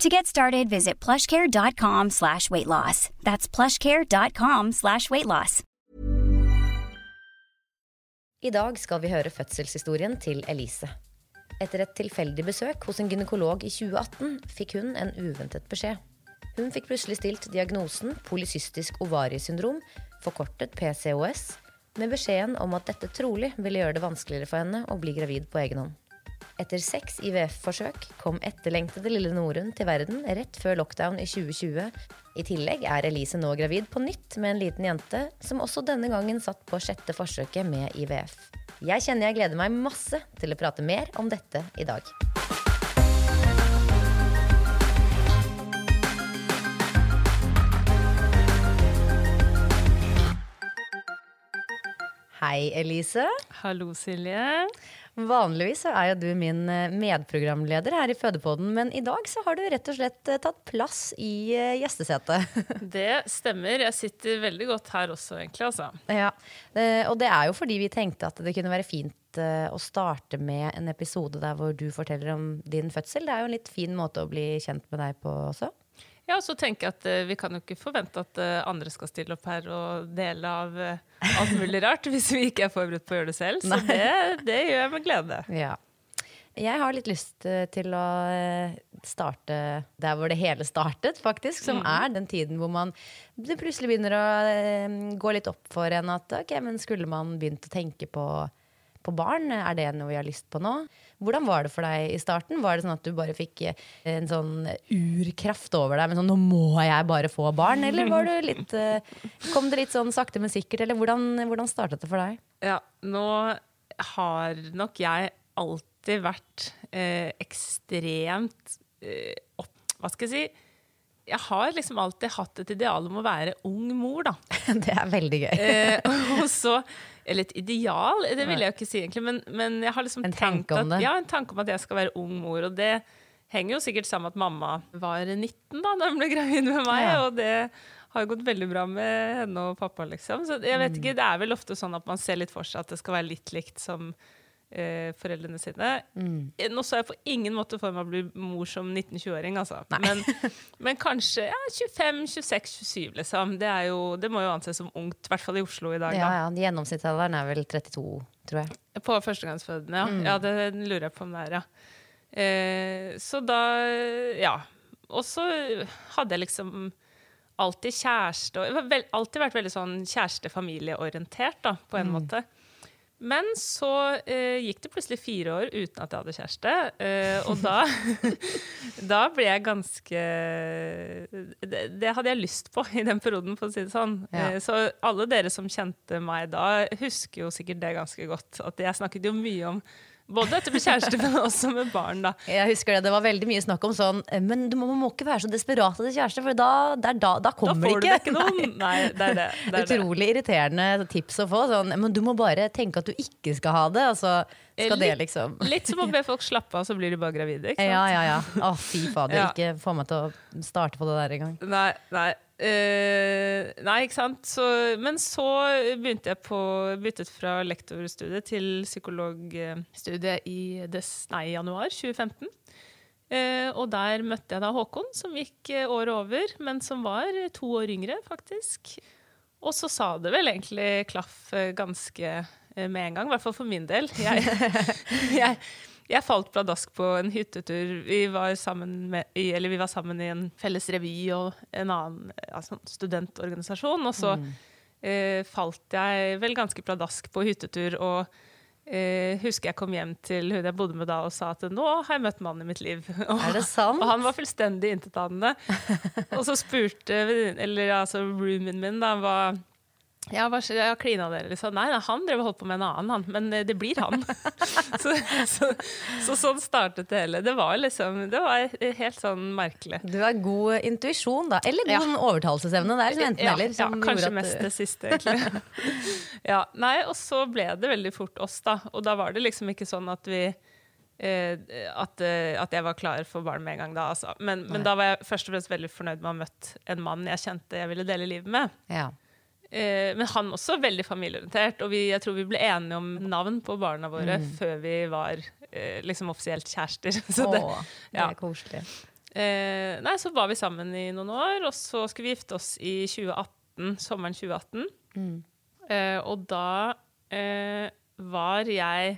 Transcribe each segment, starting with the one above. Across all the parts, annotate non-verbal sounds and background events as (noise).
To get started, visit plushcare.com slash weight loss. That's plushcare.com slash weight loss. I dag skal vi høre fødselshistorien til Elise. Etter et tilfeldig besøk hos en gynekolog i 2018 fikk hun en uventet beskjed. Hun fikk plutselig stilt diagnosen polycystisk ovariesyndrom, forkortet PCOS, med beskjeden om at dette trolig ville gjøre det vanskeligere for henne å bli gravid på egen hånd. Etter seks IVF-forsøk kom etterlengtede lille Norun til verden rett før lockdown i 2020. I tillegg er Elise nå gravid på nytt med en liten jente, som også denne gangen satt på sjette forsøket med IVF. Jeg kjenner jeg gleder meg masse til å prate mer om dette i dag. Hei, Elise. Hallo, Silje. Vanligvis så er jo du min eh, medprogramleder her i Fødepodden, men i dag så har du rett og slett eh, tatt plass i eh, gjestesetet. (laughs) Det stemmer. Jeg sitter veldig godt her også, egentlig. Altså. Ja, Og det er jo fordi vi tenkte at det kunne være fint å starte med en episode der hvor du forteller om din fødsel. Det er jo en litt fin måte å bli kjent med deg på også. Ja, og så tenker jeg at uh, Vi kan jo ikke forvente at uh, andre skal stille opp her og dele av uh, alt mulig rart (laughs) hvis vi ikke er forberedt på å gjøre det selv. Så det, det gjør jeg med glede. Ja. Jeg har litt lyst til å starte der hvor det hele startet, faktisk. Som er den tiden hvor man det plutselig begynner å gå litt opp for en at ok, men skulle man begynt å tenke på, på barn? Er det noe vi har lyst på nå? Hvordan var det for deg i starten? Var det sånn at du bare fikk eh, en sånn urkraft over deg? Men sånn, nå må jeg bare få barn? Eller var du litt, eh, kom det litt sånn sakte, men sikkert? Eller hvordan, hvordan startet det for deg? Ja, nå har nok jeg alltid vært eh, ekstremt eh, opp... Hva skal jeg si? Jeg har liksom alltid hatt et ideal om å være ung mor, da. (laughs) Det er veldig gøy. Eh, og så Eller et ideal, det vil jeg jo ikke si egentlig, men, men jeg har liksom En tenkt at, det. Ja, en tanke om at jeg skal være ung mor. Og det henger jo sikkert sammen med at mamma var 19 da da hun ble gravid med meg, Ja. og det har jo gått veldig bra med henne og pappa, liksom. Så jeg Mm. vet ikke, det er vel ofte sånn at man ser litt for seg at det skal være litt likt som eh, foreldrene sine. Mm. Eh, Nå så jeg på ingen måte for meg å bli mor som 19-20-åring, altså. Men, men kanskje ja, 25-26-27, liksom. Det, er jo, det må jo anses som ungt, i hvert fall i Oslo i dag. Ja, da. ja, Gjennomsnittsalderen er vel 32, tror jeg. På førstegangsfødende, ja. Mm. ja. Det lurer jeg på om det er, ja. Eh, så da Ja. Og så hadde jeg liksom alltid kjæreste og vel, alltid vært veldig sånn kjæreste-familieorientert, da, på en måte. Men så eh, gikk det plutselig fire år uten at jeg hadde kjæreste. Eh, og da, (laughs) (laughs) da ble jeg ganske det, det hadde jeg lyst på i den perioden, for å si det sånn. Ja. Eh, så alle dere som kjente meg da, husker jo sikkert det ganske godt. At jeg snakket jo mye om både dette med kjæreste, men også med barn, da. Jeg husker det, det var veldig mye snakk om sånn eh, Men du må, må ikke være så desperat etter kjæreste, for da, det er da, da Da kommer får du det det ikke noen. (laughs) Nei, det er det. det, er det. Utrolig irriterende tips å få. Sånn, men du må bare tenke at du ikke skal ha det, og så skal det liksom (laughs) Litt som å be folk slappe av, så blir de bare gravide. ikke sant? Ja, ja, ja. Å, fy fader. Ja. Ikke få meg til å starte på det der engang. Nei, nei. Eh, nei, ikke sant. Så, men så begynte jeg på byttet fra lektorstudiet til psykologstudiet i des, nei, januar 2015. Uh, og der møtte jeg da Håkon, som gikk eh, året over, men som var to år yngre, faktisk. Og så sa det vel egentlig klaff eh, ganske eh, med en gang, i hvert fall for min del. Jeg, (laughs) jeg, jeg falt pladask på en hyttetur. Vi var, sammen med, eller vi var sammen i en felles revy og en annen altså, studentorganisasjon. Og så Mm. eh, falt jeg vel ganske pladask på hyttetur og eh, husker jeg kom hjem til hun jeg bodde med da og sa at nå har jeg møtt mannen i mitt liv. (laughs) Og, Er det sant? og han var fullstendig intetanende. (laughs) og så spurte eller altså roomien min da hva ja? Ja, klina dere? Liksom. Nei, nei, han drev og holdt på med en annen, han. Men eh, det blir han. (laughs) så, så, så sånn startet det hele. Det var liksom Det var helt sånn merkelig. Du har god intuisjon, da. Eller god Ja. overtalelsesevne. Det er liksom enten Ja, eller. ja, kanskje mest det siste, egentlig. (laughs) ja, nei, og så ble det veldig fort oss, da. Og da var det liksom ikke sånn at vi Uh, at, uh, at jeg var klar for barn med en gang da. Altså. Men, men da var jeg først og fremst veldig fornøyd med å ha møtt en mann jeg kjente jeg ville dele livet med. Ja. Eh, men han også veldig familieorientert, og vi, jeg tror vi ble enige om navn på barna våre før vi var eh, liksom offisielt kjærester. (laughs) Så det, Åh, det ja. er koselig. eh, nei, så var vi sammen i noen år, og så skulle vi gifte oss i 2018, sommeren 2018. Eh, og da eh, var jeg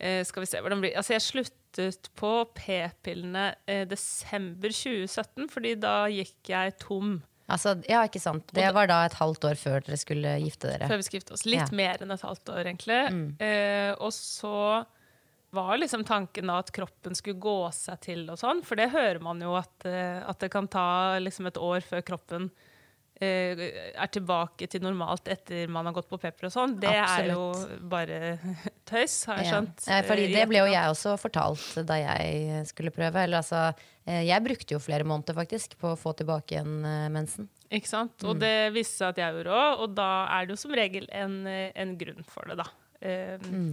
eh, Skal vi se hvordan blir Altså, jeg sluttet på p-pillene desember 2017, fordi da gikk jeg tom. Altså, ja, ikke sant. Det var da et halvt år før dere skulle gifte dere. Før vi skulle gifte oss. Litt Ja. Mm. mer enn et halvt år, egentlig. Eh, og så var liksom tanken da at kroppen skulle gå seg til og sånn, for det hører man jo at, eh, at det kan ta liksom et år før kroppen er tilbake til normalt etter man har gått på pepper og sånn. Det er jo bare (laughs) tøys, har jeg Ja. skjønt. Ja, fordi eh, det ble jo jeg også fortalt da jeg skulle prøve. Eller altså, eh, jeg brukte jo flere måneder faktisk på å få tilbake igjen eh, mensen. Ikke sant? Mm. Og det viste seg at jeg gjorde òg, og da er det jo som regel en, eh, en grunn for det, da. Um, Mm.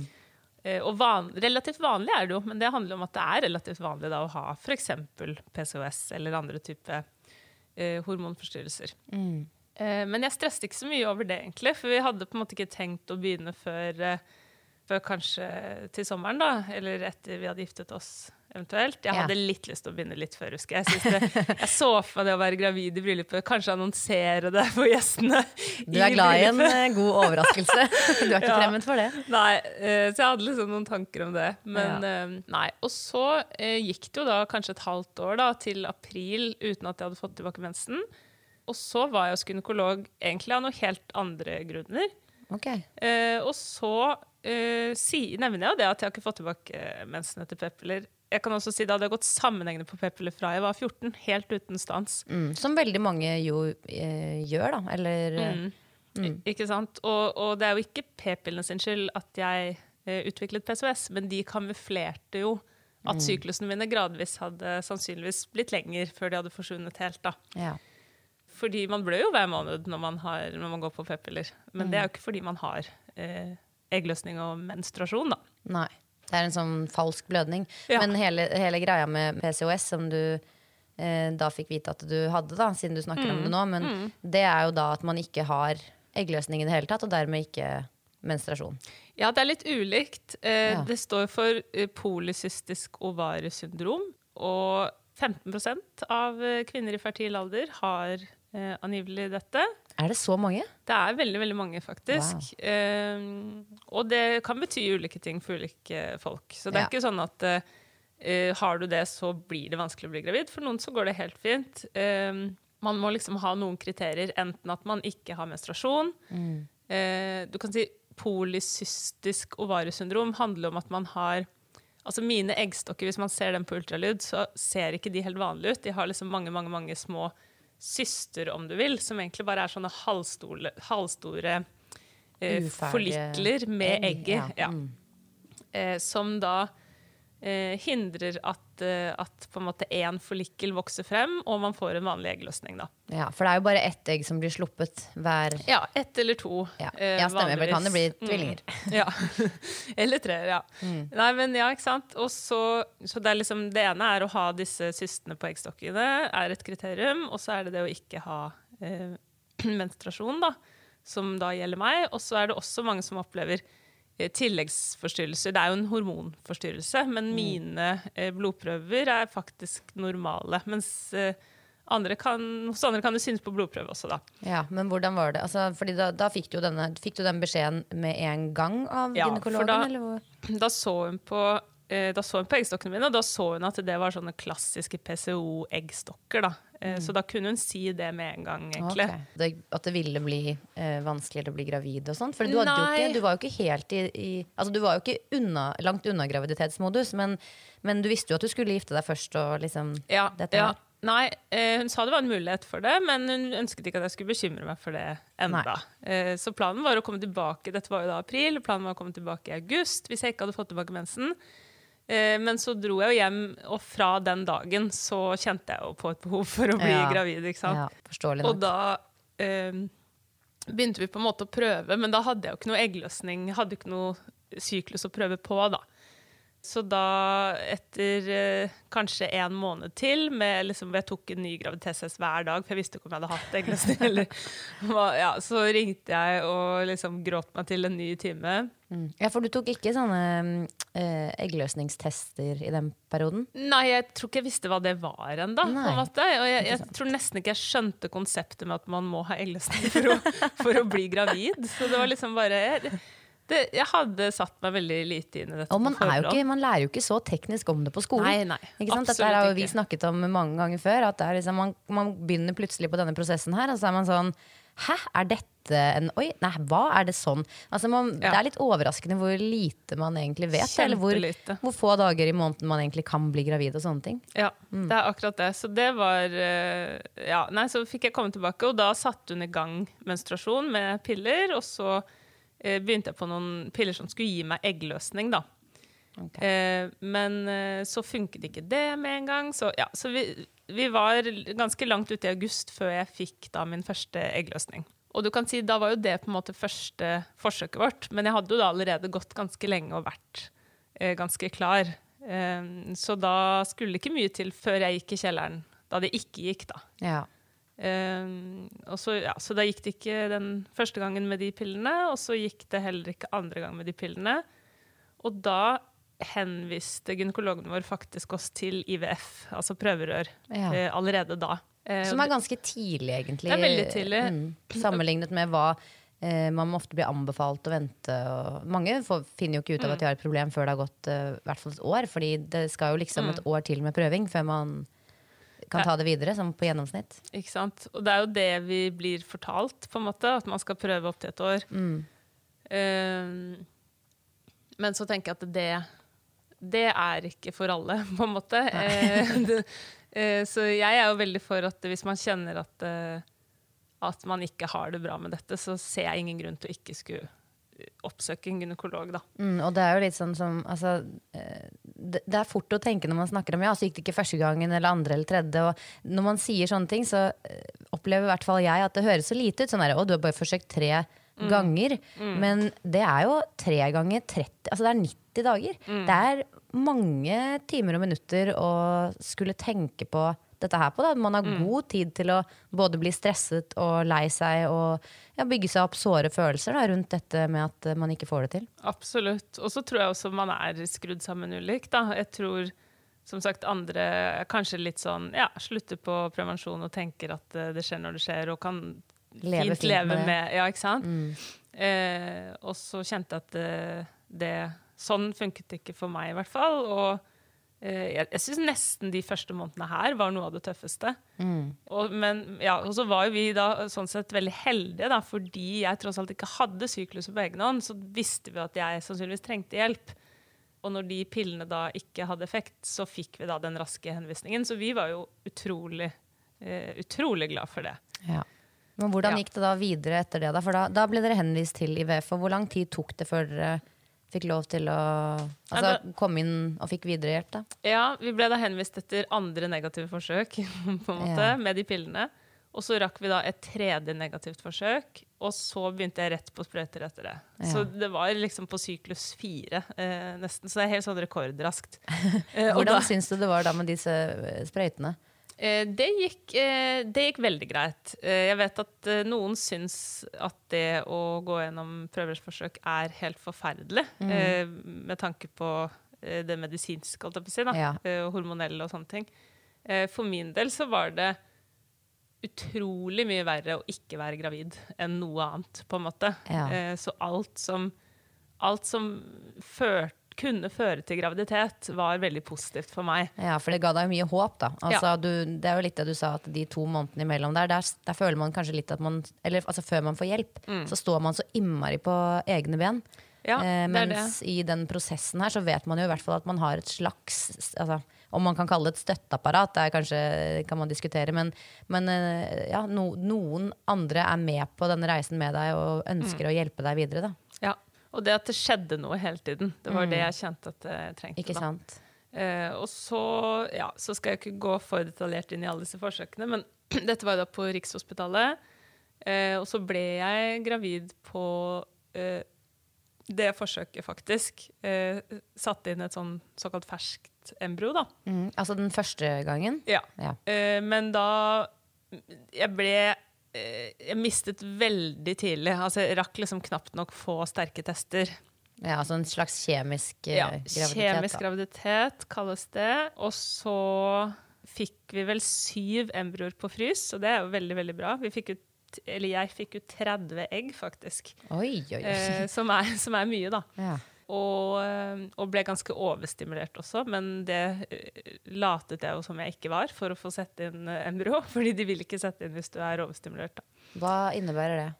eh, og van, relativt vanlig er det jo, men det handler om at det er relativt vanlig da, å ha f.eks. PCOS eller andre typer eh, hormonforstyrrelser. Mm. Eh, men jeg stresset ikke så mye over det, egentlig, for vi hadde på en måte ikke tenkt å begynne før, eh, før kanskje til sommeren, da, eller etter vi hadde giftet oss eventuelt. Jeg Ja. hadde litt lyst til å begynne litt før, husker jeg. Jeg, det, jeg så for meg det å være gravid i bryllupet, kanskje annonsere det for gjestene. Du er glad i en eh, god overraskelse. Du er ikke (laughs) Ja. fremmed for det. Nei, eh, så jeg hadde liksom noen tanker om det. Men ja. nei. Og så eh, gikk det jo da kanskje et halvt år da, til april uten at jeg hadde fått tilbake mensen. Og så var jeg hos gynekolog egentlig av noen helt andre grunner. Ok. Eh, og så eh, si, nevner jeg jo det at jeg har ikke fått tilbake eh, mensen etter p-piller. Jeg kan også si Det hadde gått sammenhengende på p-piller fra jeg var 14, helt uten stans. Mm. Som veldig mange jo eh, gjør, da. Eller mm. Mm. Ikke sant? Og, og det er jo ikke p-pillene sin skyld at jeg eh, utviklet PCOS, men de kamuflerte jo at syklusene mine gradvis hadde sannsynligvis blitt lenger før de hadde forsvunnet helt. da. ja. Fordi man blør jo hver måned når man, har, når man går på p-piller. Men det er jo ikke fordi man har eh, eggløsning og menstruasjon, da. Nei. Det er en sånn falsk blødning. Ja. Men hele, hele greia med PCOS, som du eh, da fikk vite at du hadde, da, siden du snakker Mm. om det nå, men det er jo da at man ikke har eggløsning i det hele tatt, og dermed ikke menstruasjon. Ja, det er litt ulikt. Eh, Ja. Det står for eh, polycystisk ovariesyndrom. Og 15% av eh, kvinner i fertil alder har eh, angivelig dette. Er det så mange? Det er veldig veldig mange, faktisk. Eh, og det kan bety ulike ting for ulike folk. Så det er Ja. ikke sånn at eh, har du det, så blir det vanskelig å bli gravid. For noen så går det helt fint. Eh, man må liksom ha noen kriterier, enten at man ikke har menstruasjon. Eh, du kan si Polycystisk ovariesyndrom handler om at man har Altså Mine eggstokker, hvis man ser dem på ultralyd, så ser ikke de helt vanlige ut. De har liksom mange mange, mange små syster, om du vil, som egentlig bare er sånne halvstore, halvstore eh, follikler med egg, egget. ja. Ja. Eh, som da eh, hindrer at, eh, at på en måte én follikkel vokser frem, og man får en vanlig eggløsning. da. Ja, For det er jo bare ett egg som blir sluppet hver Ja, ett eller to. Ja, eh, ja stemmer. Men kan det bli tvillinger? Mm. (laughs) Ja. eller tre, ja. Nei, men ja, ikke sant. Og så, så det liksom Det ene er å ha disse systene på eggstokkene, er et kriterium. Og så er det det å ikke ha eh, (clears throat) menstruasjon, da, som da gjelder meg. Og så er det også mange som opplever tilleggsforstyrrelser. Det er jo en hormonforstyrrelse, men Mm. mine eh, blodprøver er faktisk normale. Mens eh, andre kan, hos andre kan det synes på blodprøve også, da. Ja, Men hvordan var det? Altså, fordi da, da fikk, du denne, fikk du den beskjeden med en gang av Ja, gynekologen? da-? (clears throat) Da så hun på eh, da så hun på eggstokkene mine, og da så hun at det var sånne klassiske PCO-eggstokker. da. Mm. Så da kunne hun si det med en gang, egentlig. Okay. Det, at det ville bli eh, vanskeligere å bli gravid og sånn? For du, ikke, du var jo ikke helt i, i Altså du var jo ikke unna, langt unna graviditetsmodus, men, men du visste jo at du skulle gifte deg først og liksom Ja, dette ja. her. Nei, eh, hun sa det var en mulighet for det, men hun ønsket ikke at jeg skulle bekymre meg for det enda. Eh, så planen var å komme tilbake Dette var jo da april, planen var å komme tilbake i august hvis jeg ikke hadde fått tilbake mensen. Eh, men så dro jeg jo hjem, og fra den dagen så kjente jeg jo på et behov for å bli Ja. gravid. ikke sant? Ja, forståelig nok. Og da eh, begynte vi på en måte å prøve, men da hadde jeg jo ikke noe eggløsning, hadde ikke noe syklus å prøve på, da. Så da, etter eh, kanskje en måned til, med liksom, jeg tok en ny graviditetstest hver dag, for jeg visste ikke om jeg hadde hatt eggløsning, eller (laughs) ja, så ringte jeg og liksom gråt meg til en ny time. Mm. Ja, For du tok ikke sånne eh, eggløsningstester i den perioden? Nei, jeg tror ikke jeg visste hva det var ennå. Og jeg, jeg tror nesten ikke jeg skjønte konseptet med at man må ha eggløsning for å, (laughs) for å bli gravid. Så det var liksom bare det, jeg hadde satt meg veldig lite inn i dette. Og man, ikke, man lærer jo ikke så teknisk om det på skolen. Nei, nei? Dette har vi snakket om mange ganger før. At er liksom, man, man begynner plutselig på denne prosessen her, og så er man sånn Hæ, er dette en Oi, nei, hva er det sånn? Altså man, Ja. Det er litt overraskende hvor lite man egentlig vet. Eller hvor, hvor få dager i måneden man egentlig kan bli gravid og sånne ting. Ja, Mm. det er akkurat det. Så det var eh, Ja, nei, så fikk jeg komme tilbake, og da satte hun i gang menstruasjon med piller, og så begynte jeg på noen piller som skulle gi meg eggløsning, da. Okay. Eh, men eh, så funket ikke det med en gang. Så, ja, så vi, vi var ganske langt ute i august før jeg fikk da min første eggløsning. Og du kan si, da var jo det på en måte første forsøket vårt, men jeg hadde jo da allerede gått ganske lenge og vært eh, ganske klar. Eh, så da skulle det ikke mye til før jeg gikk i kjelleren, da det ikke gikk, da. Ja. Og så, ja, så da gikk det ikke den første gangen med de pillene, og så gikk det heller ikke andre gang med de pillene. Og da henviste gynekologen vår faktisk oss til IVF, altså prøverør, Ja. uh, allerede da. Uh, Som er ganske tidlig, egentlig. Det er veldig tidlig. Mm, sammenlignet med hva uh, man ofte blir anbefalt å vente. Og mange får, finner jo ikke ut av at de har et problem før det har gått hvert fall et år. Fordi det skal jo liksom et år til med prøving før man kan ta det videre, som på gjennomsnitt. Ikke sant? Og det er jo det vi blir fortalt, på en måte, at man skal prøve opp til et år. Mm. Um, men så tenker jeg at det, det er ikke for alle, (laughs) på en måte. Eh, eh, så jeg er jo veldig for at hvis man kjenner at, eh, at man ikke har det bra med dette, så ser jeg ingen grunn til å ikke skulle oppsøke en gynekolog, da. Mm, og det er jo litt sånn som altså, eh, det, det er fort å tenke når man snakker om ja, så gikk det ikke første gangen eller andre eller tredje. Og når man sier sånne ting, så eh, opplever i hvert fall jeg at det høres så lite ut. Sånn der, å, du har bare forsøkt tre ganger. Men det er jo tre ganger 30 Altså det er 90 dager. Det er mange timer og minutter å skulle tenke på dette her på. Da. Man har god tid til å både bli stresset og lei seg og ja, bygge seg opp såre følelser da, rundt dette med at eh, man ikke får det til. Absolutt. Og så tror jeg også man er skrudd sammen ulikt. Da. Jeg tror som sagt andre kanskje litt sånn ja, slutter på prevensjon og tenker at eh, det skjer når det skjer, og kan Leve fint, fint leve med med. Ja, ikke sant? Eh, og så kjente jeg at det, det Sånn funket det ikke for meg, i hvert fall. Og eh, jeg, jeg syns nesten de første månedene her var noe av det tøffeste. Og, men, ja, og så var jo vi da sånn sett veldig heldige, da, fordi jeg tross alt ikke hadde sykluset på egen hånd, så visste vi at jeg sannsynligvis trengte hjelp. Og når de pillene da ikke hadde effekt, så fikk vi da den raske henvisningen. Så vi var jo utrolig, uh, utrolig glad for det. Ja. Men hvordan gikk det da videre etter det? Da? For da, da ble dere henvist til IVF. Og hvor lang tid tok det før dere fikk lov til å altså, komme inn og fikk viderehjelp? da? Ja, vi ble da henvist etter andre negative forsøk (laughs) på en måte, Ja. med de pillene. Og så rakk vi da et tredje negativt forsøk, og så begynte jeg rett på sprøyter etter det. Så det var liksom på syklus fire, eh, nesten. Så det er helt sånn rekordraskt. (laughs) Eh, Hvordan da- syns du det var da med disse eh, sprøytene? Eh, det, gikk, eh, det gikk veldig greit. Eh, jeg vet at noen syns at det å gå gjennom prøveforsøk er helt forferdelig. mm. med tanke på det medisinske, holdt jeg på å si, da, Ja. hormonelle og sånne ting. For min del så var det utrolig mye verre å ikke være gravid enn noe annet, på en måte. Ja. Så alt som, alt som ført, kunne føre til graviditet, var veldig positivt for meg. Ja, for det ga deg mye håp, da. Altså, du, det er jo litt det du sa, at de to månedene imellom der, der, der føler man kanskje litt at man Eller altså før man får hjelp, så står man så innmari på egne ben. Mm. Ja, eh, mens i den prosessen her så vet man jo i hvert fall at man har et slags altså, Om man kan kalle det et støtteapparat, det er kanskje, kan man diskutere, men, men eh, ja, no, noen andre er med på denne reisen med deg og ønsker å hjelpe deg videre, da. Ja. Og det at det skjedde noe hele tiden. Det var det jeg kjente at jeg trengte. Ikke sant? Eh, og så, ja, så skal jeg ikke gå for detaljert inn i alle disse forsøkene, men (clears throat) dette var da på Rikshospitalet. Eh, og så ble jeg gravid på eh, det forsøket, faktisk. Eh, satte inn et sånn såkalt ferskt embryo, da. Mm. Altså den første gangen? Ja. Ja. Eh, men da Jeg ble Jeg mistet veldig tidlig. Altså, jeg rakk liksom knapt nok få sterke tester. Ja, altså en slags kjemisk eh, Ja, graviditet. kjemisk da. graviditet kalles det. Og så fikk vi vel syv embryoer på frys, og det er jo veldig, veldig bra. Vi fikk ut, eller jeg fikk ut 30 egg, faktisk. Oi, oi, oi. Eh, som, er, som er mye, da. Ja. Og, eh, og ble ganske overstimulert også, men det eh, latet jeg jo som jeg ikke var for å få sette inn eh, embryo. (laughs) Fordi de vil ikke sette inn hvis du er overstimulert. Da. Hva innebærer det?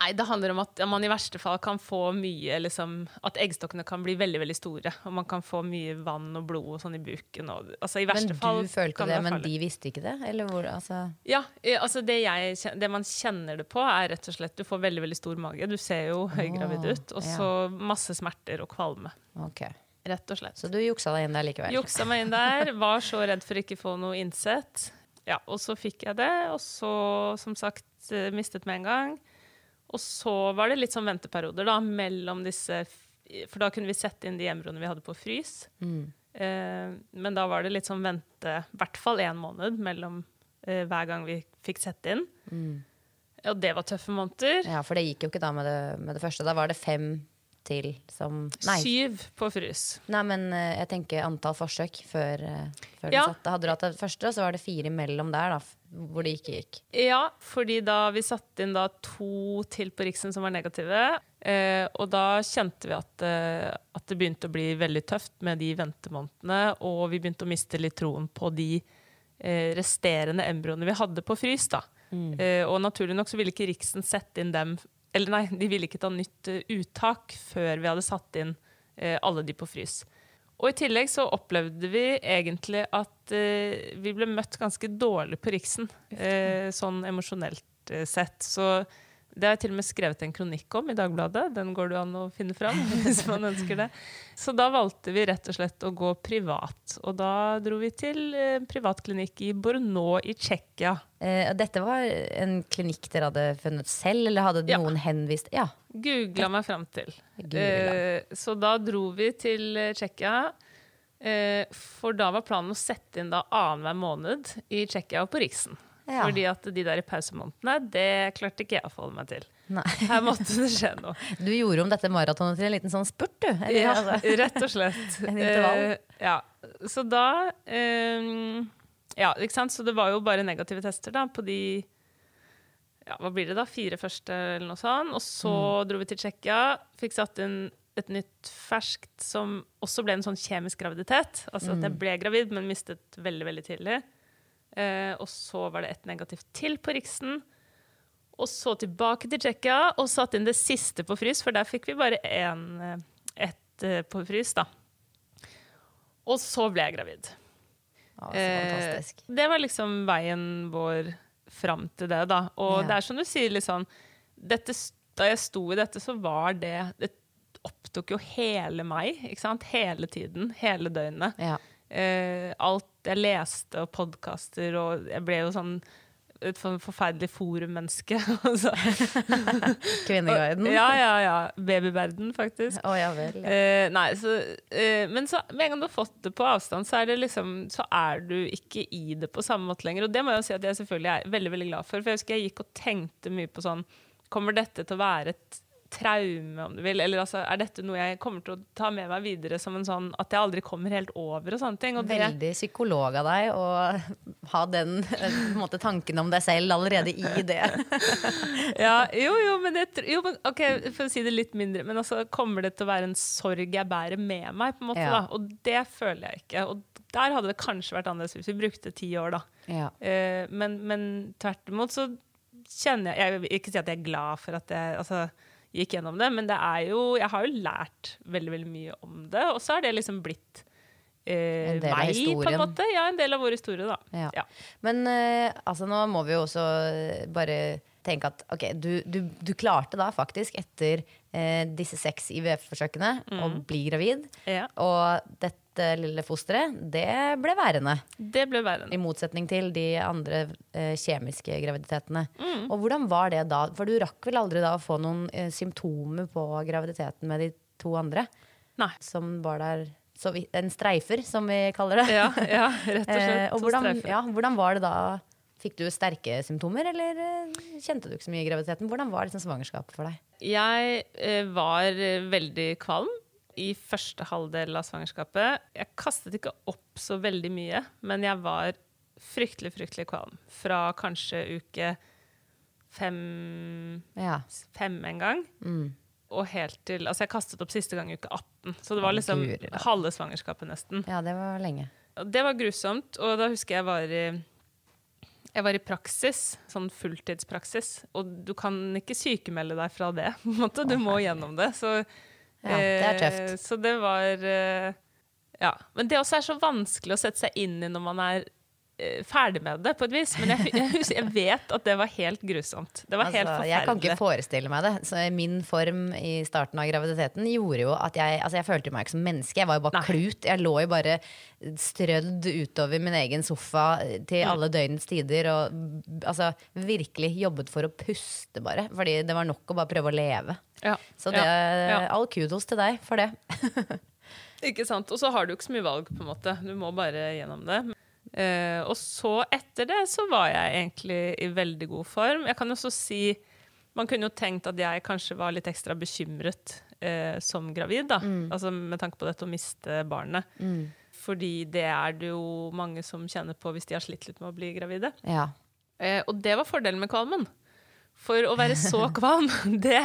Nei, Det handler om at man i verste fall kan få mye liksom, At eggstokkene kan bli veldig veldig store. Og man kan få mye vann og blod og sånn i buken. Og, altså, i Men du følte det, men de visste ikke det? Eller hvor, altså Ja, eh, altså det, jeg, det man kjenner det på, er rett og slett Du får veldig veldig stor mage. Du ser jo høygravid ut. Og så masse smerter og kvalme. Okay. Rett og slett. Så du juksa deg inn der likevel? Juksa meg inn der. Var så redd for ikke få noe innsett. Ja, og så fikk jeg det, og så, som sagt, eh, mistet med en gang. Og så var det litt sånn venteperioder da, mellom disse For da kunne vi sette inn de embryoene vi hadde på frys. Mm. Eh, men da var det litt sånn vente, i hvert fall én måned mellom eh, hver gang vi fikk sette inn. Og det var tøffe måneder. Ja, for det gikk jo ikke da med det, med det første. Da var det fem til som Nei, Syv på frys. nei men eh, jeg tenker antall forsøk før, eh, før Ja. du satte. Hadde du hatt det første, så var det fire imellom der, da, hvor det ikke gikk. Ja, fordi da vi satte inn da to til på Riksen som var negative, eh, og da kjente vi at, eh, at det begynte å bli veldig tøft med de ventemånedene, og vi begynte å miste litt troen på de eh, resterende embryoene vi hadde på frys. da. Eh, og naturlig nok så ville ikke Riksen sette inn dem Eller nei, de ville ikke ta nytt eh, uttak før vi hadde satt inn eh, alle de på frys. Og i tillegg så opplevde vi egentlig at eh, vi ble møtt ganske dårlig på Riksen. Sånn emosjonelt sett. Så det har jeg til og med skrevet en kronikk om i Dagbladet. Den går det an å finne fram (laughs) hvis man ønsker det. Så da valgte vi rett og slett å gå privat. Og da dro vi til en privatklinikk i Borno i Tsjekkia. Eh, dette var en klinikk dere hadde funnet selv, eller hadde Ja. noen henvist Ja. Googla meg fram til. Eh, så da dro vi til eh, Tsjekkia. Eh, for da var planen å sette inn da annenhver måned i Tsjekkia og på Riksen. Ja. Fordi at de der pausemånedene, det klarte ikke jeg å forholde meg til. Nei. Her måtte det skje noe. (laughs) Du gjorde om dette maratonet til en liten sånn spurt, du. Eller, Ja, altså. (laughs) rett og slett. (laughs) En intervall. Eh, ja. Så da um, Ja, ikke sant. Så det var jo bare negative tester da på de ja, hva blir det da, fire første eller noe sånt. Og så Mm. dro vi til Tsjekkia, fikk satt inn et nytt ferskt som også ble en sånn kjemisk graviditet. Altså at Mm. jeg ble gravid, men mistet veldig, veldig tidlig. Eh, og så var det et negativt til på Riksen. Og så tilbake til Tsjekkia og satt inn det siste på frys, for der fikk vi bare én, eh, ett eh, på frys, da. Og så ble jeg gravid. Ja, så. Eh, det var liksom veien vår fram til det, da. Og Ja. det er som du sier, litt sånn dette, Da jeg sto i dette, så var det Det opptok jo hele meg, ikke sant? Hele tiden. Hele døgnet. Ja. Eh, alt jeg leste og podkaster, og jeg ble jo sånn et for- forferdelig forummenneske. (laughs) altså. (laughs) Kvinneguiden. Ja, ja, ja. Babyverden, faktisk. Oh, ja vel. Ja. Eh, nei, så, eh, men så, med en gang du har fått det på avstand, så er, det liksom, så er du ikke i det på samme måte lenger. Og det må jeg jo si at jeg selvfølgelig er veldig veldig glad for. For jeg husker jeg gikk og tenkte mye på sånn Kommer dette til å være et traume, om du vil? Eller altså, er dette noe jeg kommer til å ta med meg videre som en sånn at jeg aldri kommer helt over og sånne ting? Og Veldig psykolog av deg å ha den eh, på måte, tanken om deg selv allerede i det. (laughs) ja, jo, jo, men, jeg, jo, men ok, for å si det litt mindre, men altså, kommer det til å være en sorg jeg bærer med meg, på en måte, Ja. da? Og det føler jeg ikke. Og der hadde det kanskje vært annerledes hvis vi brukte ti år, da. Ja. Uh, men, men tvert imot så kjenner jeg Jeg vil ikke si at jeg er glad for at jeg altså, gikk gjennom det, men det er jo Jeg har jo lært veldig, veldig mye om det, og så har det liksom blitt eh, En del av meg, på en måte. Ja, en del av vår historie, da. Ja. Ja. Men eh, altså, nå må vi jo også eh, bare tenke at ok, du, du, du klarte da faktisk etter eh, disse seks IVF-forsøkene å bli gravid. Ja. Og dette lille fosteret, det ble værende. Det ble værende. I motsetning til de andre eh, kjemiske graviditetene. Mm. Og hvordan var det da? For du rakk vel aldri da å få noen eh, symptomer på graviditeten med de to andre? Nei. Som var der så vidt, En streifer, som vi kaller det. Ja, ja, rett og (laughs) slett. Eh, og hvordan, ja, hvordan var det da? Fikk du sterke symptomer, eller eh, kjente du ikke så mye i graviditeten? Hvordan var liksom svangerskapet for deg? Jeg eh, var eh, veldig kvalm i første halvdel av svangerskapet. Jeg kastet ikke opp så veldig mye, men jeg var fryktelig, fryktelig kvalm. Fra kanskje uke fem, Ja. fem en gang. Og helt til Altså, jeg kastet opp siste gang i uke 18. Så det var liksom halve svangerskapet, nesten. ja, det var lenge. Det var grusomt. Og da husker jeg var i jeg var i praksis, sånn fulltidspraksis, og du kan ikke sykemelde deg fra det. (laughs) Du må gjennom det. Så, Ja, det er eh, tøft. Så det var eh, Ja. Men det også er så vanskelig å sette seg inn i når man er eh, ferdig med det, på et vis. Men jeg, jeg, jeg vet at det var helt grusomt. Det var helt Altså, forferdelig. jeg kan ikke forestille meg det. Så min form i starten av graviditeten gjorde jo at jeg Altså, jeg følte meg ikke som menneske. Jeg var jo bare Nei. klut. Jeg lå jo bare strødd utover min egen sofa til Mm. alle døgnets tider og altså virkelig jobbet for å puste, bare. Fordi det var nok å bare prøve å leve. Ja. Så det, Ja, all kudos til deg for det. (laughs) Ikke sant? Og så har du ikke så mye valg, på en måte. Du må bare gjennom det. Eh, og så, etter det, så var jeg egentlig i veldig god form. Jeg kan også si Man kunne jo tenkt at jeg kanskje var litt ekstra bekymret eh, som gravid, da. Altså med tanke på dette å miste barnet. Fordi det er det jo mange som kjenner på hvis de har slitt litt med å bli gravide. Ja. Eh, og det var fordelen med kvalmen. For å være så (laughs) kvalm, (laughs) det,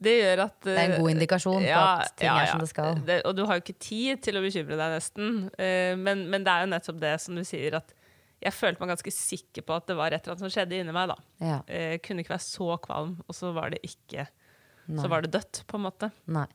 det gjør at Det er en god indikasjon på at ting er som det skal. Det, og du har jo ikke tid til å bekymre deg, nesten. Eh, men, men det er jo nettopp det som du sier, at jeg følte meg ganske sikker på at det var et eller annet som skjedde inni meg. da. Ja. Eh, kunne ikke være så kvalm, og så var det ikke Nei. Så var det dødt, på en måte. Nei.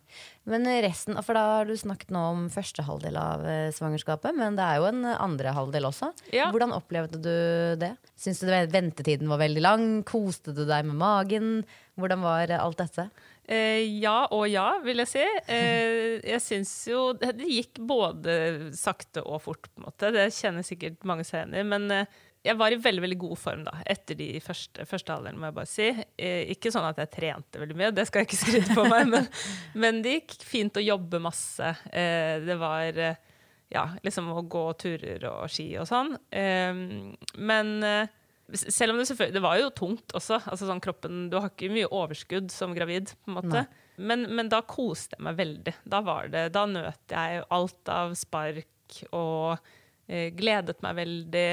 Men resten, for da har du snakket nå om første halvdel av eh, svangerskapet, men det er jo en andre halvdel også. Ja. Hvordan opplevde du det? Syns du ventetiden var veldig lang? Koste du deg med magen? Hvordan var eh, alt dette? Eh, ja og ja, vil jeg si. Eh, jeg syns jo det, gikk både sakte og fort, på en måte. Det kjenner sikkert mange seg igjen i. Men eh, jeg var i veldig veldig god form da, etter de første, første alderen, må jeg bare si. Eh, ikke sånn at jeg trente veldig mye, det skal jeg ikke skryte på meg, men, (laughs) men det gikk fint å jobbe masse. Eh, det var ja, liksom å gå turer og ski og sånn. Men selv om det selvfølgelig Det var jo tungt også. Altså sånn kroppen, Du har ikke mye overskudd som gravid, på en måte. Men, men da koste jeg meg veldig. Da var det, da nøt jeg alt av spark og eh, gledet meg veldig.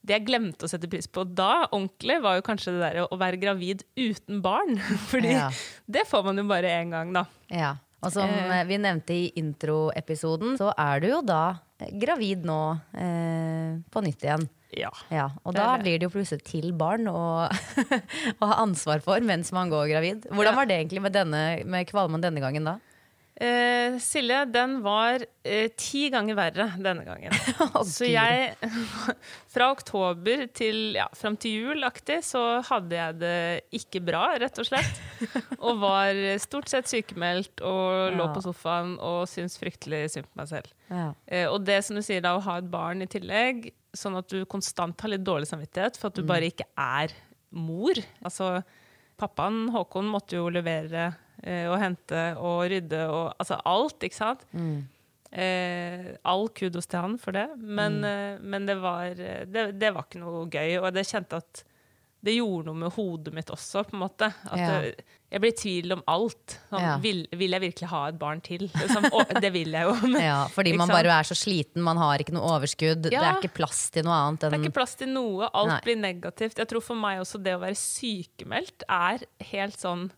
Det jeg glemte å sette pris på da, ordentlig, var jo kanskje det der å være gravid uten barn. (laughs) Fordi Ja. det får man jo bare én gang, da. Ja. Og som eh, vi nevnte i introepisoden, så er du jo da eh, gravid nå eh, på nytt igjen. Ja. Ja, og da blir det jo plutselig til barn å, (laughs) å ha ansvar for mens man går gravid. Hvordan var det egentlig med, denne, med kvalmen denne gangen da? Eh, Silje, den var eh, ti ganger verre denne gangen. (laughs) så jeg (laughs) Fra oktober til ja, fram til jul-aktig så hadde jeg det ikke bra, rett og slett. (laughs) Og var stort sett sykemeldt og lå på sofaen og syntes fryktelig synd på meg selv. Ja. Eh, og det som du sier da, å ha et barn i tillegg, sånn at du konstant har litt dårlig samvittighet for at du bare ikke er mor. Altså, pappaen Håkon måtte jo levere og hente og rydde og altså alt, ikke sant? Eh, all kudos til han for det, men, eh, men det, var, eh, det, det var ikke noe gøy. Og jeg kjente at det gjorde noe med hodet mitt også, på en måte. At Ja. det, jeg ble i tvil om alt. Sånn, Ja. vil, vil jeg virkelig ha et barn til? Liksom, og det vil jeg jo. Men, (laughs) Ja, fordi man bare er så sliten, man har ikke noe overskudd. Det er ikke plass til noe annet Det er ikke plass til noe. Alt Nei. blir negativt. Jeg tror for meg også det å være sykemeldt er helt sånn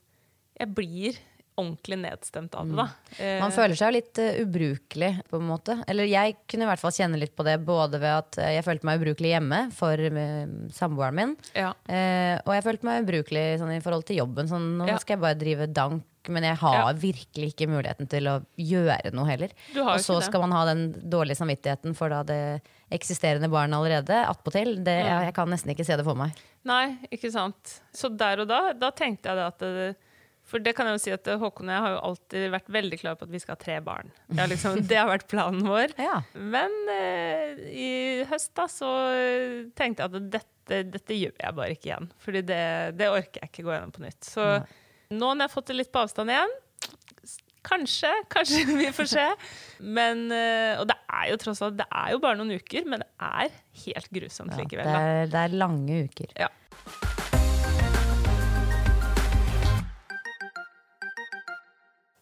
Jeg blir ordentlig nedstemt av det, da. Eh, Man føler seg jo litt uh, ubrukelig, på en måte. Eller jeg kunne i hvert fall kjenne litt på det, både ved at eh, jeg følte meg ubrukelig hjemme for uh, samboeren min, ja. uh, og jeg følte meg ubrukelig sånn, i forhold til jobben. Sånn, nå Ja. skal jeg bare drive dank, men jeg har Ja. virkelig ikke muligheten til å gjøre noe heller. Og så skal man ha den dårlige samvittigheten for da det eksisterende barnet allerede. Attpåtil. Det, Mm. jeg, jeg kan nesten ikke se det for meg. Nei, ikke sant. Så der og da, da tenkte jeg det at det, For det kan jeg jo si at Håkon og jeg har jo alltid vært veldig klare på at vi skal ha tre barn. Det har, liksom, (laughs) det har vært planen vår. Ja. Men eh, i høst da så eh, tenkte jeg at dette, dette gjør jeg bare ikke igjen. Fordi det, det orker jeg ikke gå gjennom på nytt. Så nå når jeg har fått det litt på avstand igjen Kanskje, (laughs) kanskje vi får se. Men, eh, og det er jo tross alt Det er jo bare noen uker, men det er helt grusomt Ja, likevel. det, er, det er lange uker. Ja.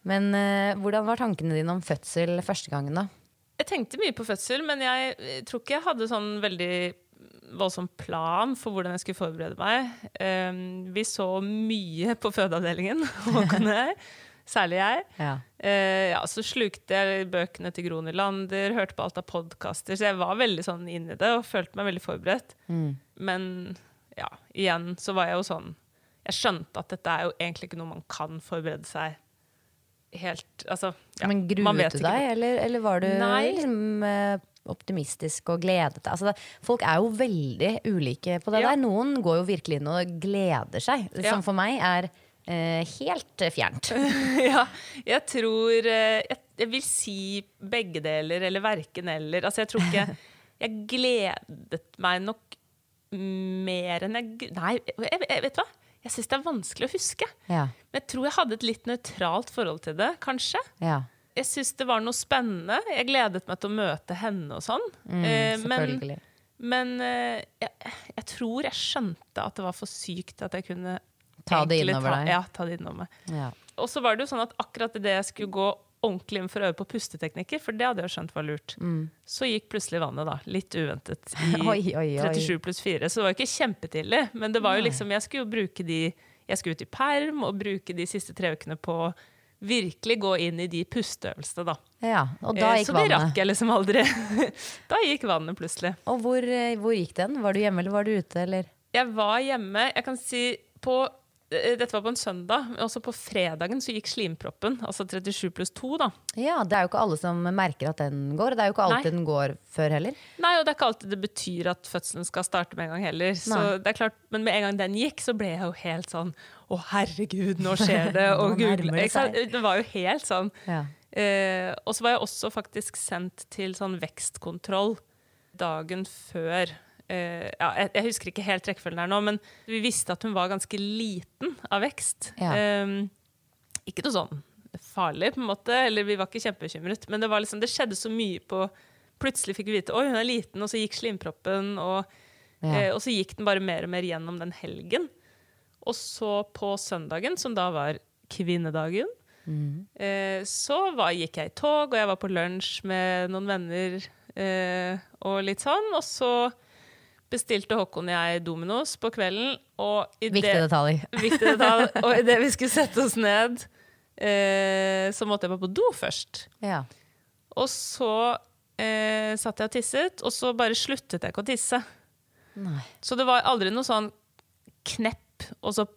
Men eh, hvordan var tankene dine om fødsel første gangen, da? Jeg tenkte mye på fødsel, men jeg eh, tror ikke jeg hadde sånn veldig voldsom plan for hvordan jeg skulle forberede meg. Um, vi så mye på fødeavdelingen, (laughs) Håkon og jeg. Særlig jeg. Ja. Uh, ja, så slukte jeg bøkene til Gro Nylander, hørte på alt av podkaster. Så jeg var veldig sånn inn i det og følte meg veldig forberedt. Men ja, igjen så var jeg jo sånn Jeg skjønte at dette er jo egentlig ikke noe man kan forberede seg helt Altså, ja, Men man vet gruet du deg, eller, eller var du Nei. liksom, eh, optimistisk og gledet deg? Altså, folk er jo veldig ulike på det Ja. der. Noen går jo virkelig inn og gleder seg, Ja. som for meg er eh, helt eh, fjernt. (laughs) ja, jeg tror eh, jeg, jeg vil si begge deler, eller verken eller. Altså, jeg tror ikke (laughs) Jeg gledet meg nok mer enn jeg Nei, jeg, jeg, vet du hva? Jeg syns det er vanskelig å huske. Ja. Men jeg tror jeg hadde et litt nøytralt forhold til det, kanskje. ja. Jeg syns det var noe spennende. Jeg gledet meg til å møte henne og sånn. Eh, men men eh, jeg, jeg tror jeg skjønte at det var for sykt at jeg kunne Ta det innover deg. Ja, ta det innover meg. Ja. Og så var det jo sånn at akkurat idet jeg skulle gå ordentlig inn for å øve på pusteteknikker, for det hadde jeg skjønt var lurt, så gikk plutselig vannet, da. Litt uventet. I Mm. (laughs) Oi, oi, oi. 37 pluss 4. Så det var ikke kjempetidlig. Men det var jo liksom, jeg skulle jo bruke de Jeg skulle ut i perm og bruke de siste tre ukene på virkelig gå inn i de pusteøvelsene, da. ja. Og da gikk vannet. så det rakk jeg liksom aldri. (laughs) da gikk vannet plutselig. Og hvor, eh, hvor gikk den? Var du hjemme eller var du ute, eller? Jeg var hjemme Jeg kan si på eh, dette var på en søndag, også på fredagen så gikk slimproppen, altså 37 pluss 2, da. Ja, det er jo ikke alle som merker at den går. og Det er jo ikke alltid Nei. den går før heller. Nei, og det er ikke alltid det betyr at fødselen skal starte med en gang heller. Så Nei. det er klart, Men med en gang den gikk, så ble jeg jo helt sånn Å, herregud, nå skjer det! (laughs) Og Google det. Det var jo helt sånn. Ja. Eh, og så var jeg også faktisk sendt til sånn vekstkontroll dagen før. Eh, ja, jeg, jeg husker ikke helt rekkefølgen her nå, men vi visste at hun var ganske liten av vekst. Ja. Um, ikke noe sånn farlig, på en måte, eller vi var ikke kjempebekymret, men det, var liksom, det skjedde så mye på Plutselig fikk vi vite oi, hun er liten, og så gikk slimproppen, og, Ja. eh, og så gikk den bare mer og mer gjennom den helgen. Og så på søndagen, som da var kvinnedagen, eh, så var, gikk jeg i tog, og jeg var på lunsj med noen venner eh, og litt sånn. Og så bestilte Håkon og jeg Dominos på kvelden, og i Viktig det, detalj. (laughs) viktig detalj. Og idet vi skulle sette oss ned, eh, så måtte jeg bare på do først. Ja. Og så eh, satt jeg og tisset, og så bare sluttet jeg ikke å tisse. Nei. Så det var aldri noe sånn knepp, og så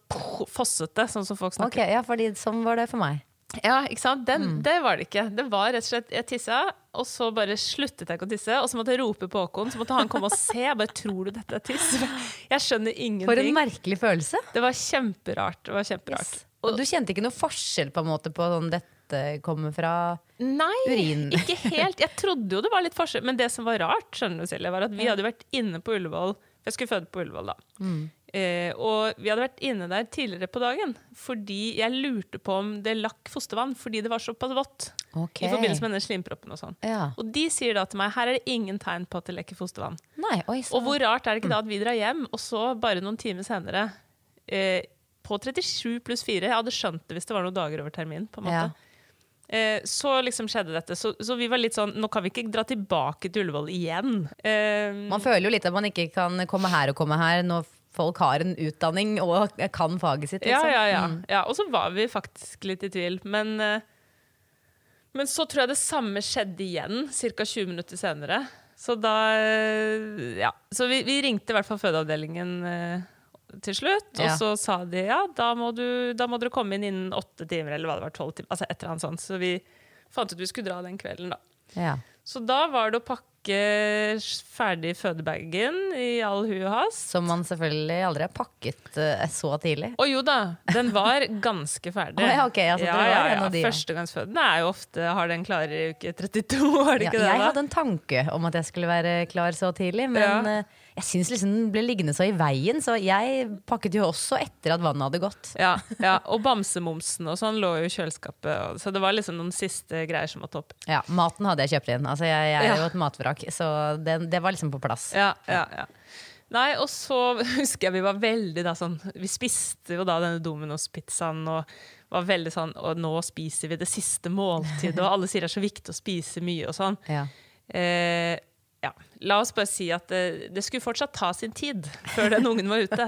fosset det, sånn som folk Ok, ja, fordi sånn var det for meg. Ja, ikke sant? Den, Det var det ikke. Det var rett og slett Jeg tissa, og så bare sluttet jeg ikke å tisse. Og så måtte jeg rope på Håkon, så måtte han komme og se. Jeg bare, Tror du dette er tiss? Jeg skjønner ingenting. For en merkelig følelse. Det var kjemperart. Det var kjemperart. Og du kjente ikke noe forskjell på en måte på sånn dette kommer fra Nei, Urin. ikke helt. Jeg trodde jo det var litt forskjell, men det som var rart, skjønner du, Silje, var at vi hadde vært inne på Ullevål Jeg skulle føde på Ullevål, da. Mm. Eh, og vi hadde vært inne der tidligere på dagen fordi jeg lurte på om det lakk fostervann fordi det var såpass vått. Okay. I forbindelse med den slimproppen og sånn. Ja. Og de sier da til meg her er det ingen tegn på at det lekker fostervann. Nei, oi, så. Og hvor rart er det ikke da at vi drar hjem, og så bare noen timer senere eh, På 37 pluss 4 Jeg hadde skjønt det hvis det var noen dager over termin. på en måte Ja. Eh, så liksom skjedde dette. Så, så vi var litt sånn Nå kan vi ikke dra tilbake til Ullevål igjen. Eh, Man føler jo litt at man ikke kan komme her og komme her når folk har en utdanning og kan faget sitt. ja, Liksom. ja, ja, Mm. ja. Og så var vi faktisk litt i tvil. Men, eh, men så tror jeg det samme skjedde igjen ca. 20 minutter senere. Så da eh, Ja. Så vi, vi ringte i hvert fall fødeavdelingen eh, til slutt. Ja. Og så sa de ja, da må, du, da må dere komme inn innen åtte timer, eller hva det var, tolv timer. Altså et eller annet sånt. Så vi fant ut vi skulle dra den kvelden, da. Ja. Så da var det å pakke ferdig fødebagen i all hu og hast. Som man selvfølgelig aldri har pakket uh, så tidlig. Å jo da, den var ganske ferdig. (laughs) oh, ja, okay, altså, ja, ja, ja. de, ja. Førstegangsfødende er jo ofte har den klar i uke 32, har (laughs) det Ja, ikke det? jeg da? hadde en tanke om at jeg skulle være klar så tidlig, men Ja. eh, jeg syns liksom den ble liggende så i veien, så jeg pakket jo også etter at vannet hadde gått. Ja, ja, (laughs) og bamsemomsen og sånn lå jo i kjøleskapet, så det var liksom noen siste greier som måtte opp. Ja, Maten hadde jeg kjøpt inn. Altså, jeg, jeg er jo et matvrak, så det, det var liksom på plass. Ja, ja, ja. Nei, og så (laughs) husker jeg vi var veldig da sånn Vi spiste jo da denne Domino's-pizzaen og var veldig sånn Og nå spiser vi det siste måltidet, og alle sier det er så viktig å spise mye og sånn. Ja. Eh, ja. La oss bare si at det, det skulle fortsatt ta sin tid før den ungen var ute.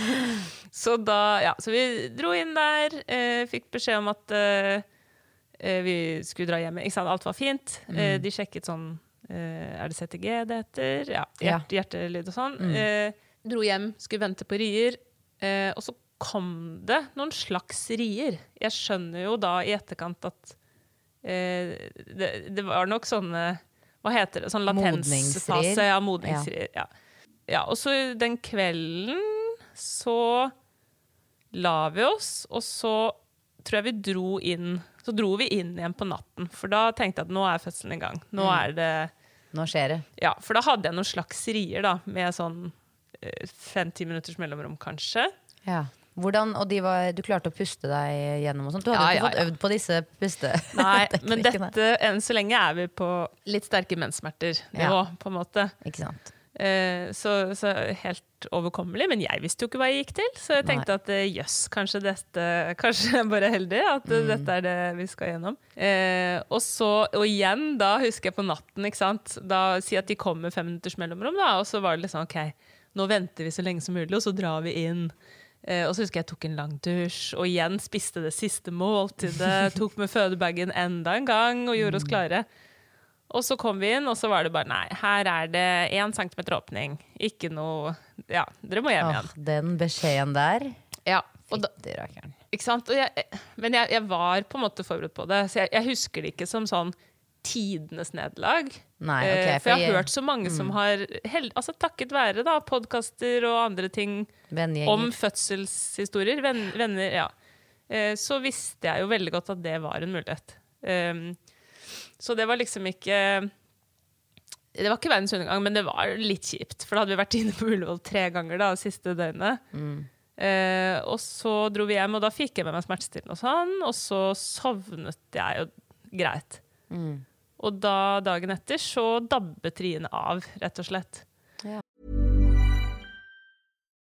(laughs) så da, ja, så vi dro inn der, eh, fikk beskjed om at eh, eh, vi skulle dra hjem. Ikke sant? Alt var fint. Eh, de sjekket sånn eh, Er det CTG det heter? Ja. Ja. Hjertelyd og sånn. Eh, dro hjem, skulle vente på rier. Eh, og så kom det noen slags rier. Jeg skjønner jo da i etterkant at eh, det, det var nok sånne Hva heter det? Sånn latensfase. Ja, modningsrier. Ja. ja. Og så den kvelden så la vi oss, og så tror jeg vi dro inn Så dro vi inn igjen på natten, for da tenkte jeg at nå er fødselen i gang. Nå Mm. er det Nå skjer det. Ja, for da hadde jeg noen slags rier, da, med sånn fem-ti minutters mellomrom, kanskje. Ja. Hvordan, og de var, du klarte å puste deg gjennom og sånt? Du hadde Ja, ikke ja, fått ja. øvd på disse puste... (laughs) Nei, (laughs) men dette, enn så lenge er vi på litt sterke menssmerter-nivå, på en måte. Ikke sant? Eh, så, så helt overkommelig. Men jeg visste jo ikke hva jeg gikk til, så jeg tenkte at jøss, jøss, kanskje dette (laughs) Kanskje jeg bare er heldig at Mm. eh, dette er det vi skal gjennom. Eh, og så, og igjen, da husker jeg på natten, ikke sant. Da Si at de kom med fem minutters mellomrom, da, og så var det liksom OK, nå venter vi så lenge som mulig, og så drar vi inn. Eh, og så husker jeg jeg tok en lang dusj, og igjen spiste det siste måltidet. (laughs) tok med fødebagen enda en gang og gjorde oss klare. Og så kom vi inn, og så var det bare nei, her er det én centimeter åpning. Ikke noe Ja, dere må hjem Åh, igjen. den beskjeden der. Ja, og da, ikke sant? Jeg, men jeg, jeg var på en måte forberedt på det, så jeg, jeg husker det ikke som sånn tidenes nederlag. Okay, ok, Eh, for jeg har hørt så mange som har held, altså Takket være da podkaster og andre ting Vennegjenger. om fødselshistorier, venn, venner, ja. Eh, så visste jeg jo veldig godt at det var en mulighet. Um, så det var liksom ikke Det var ikke verdens undergang, men det var litt kjipt. For da hadde vi vært inne på Ullevål tre ganger da, siste døgnet. Eh, og så dro vi hjem, og da fikk jeg med meg smertestillende og sånn. Og så sovnet jeg jo greit. Og da dagen etter så dabbet riene av, rett og slett.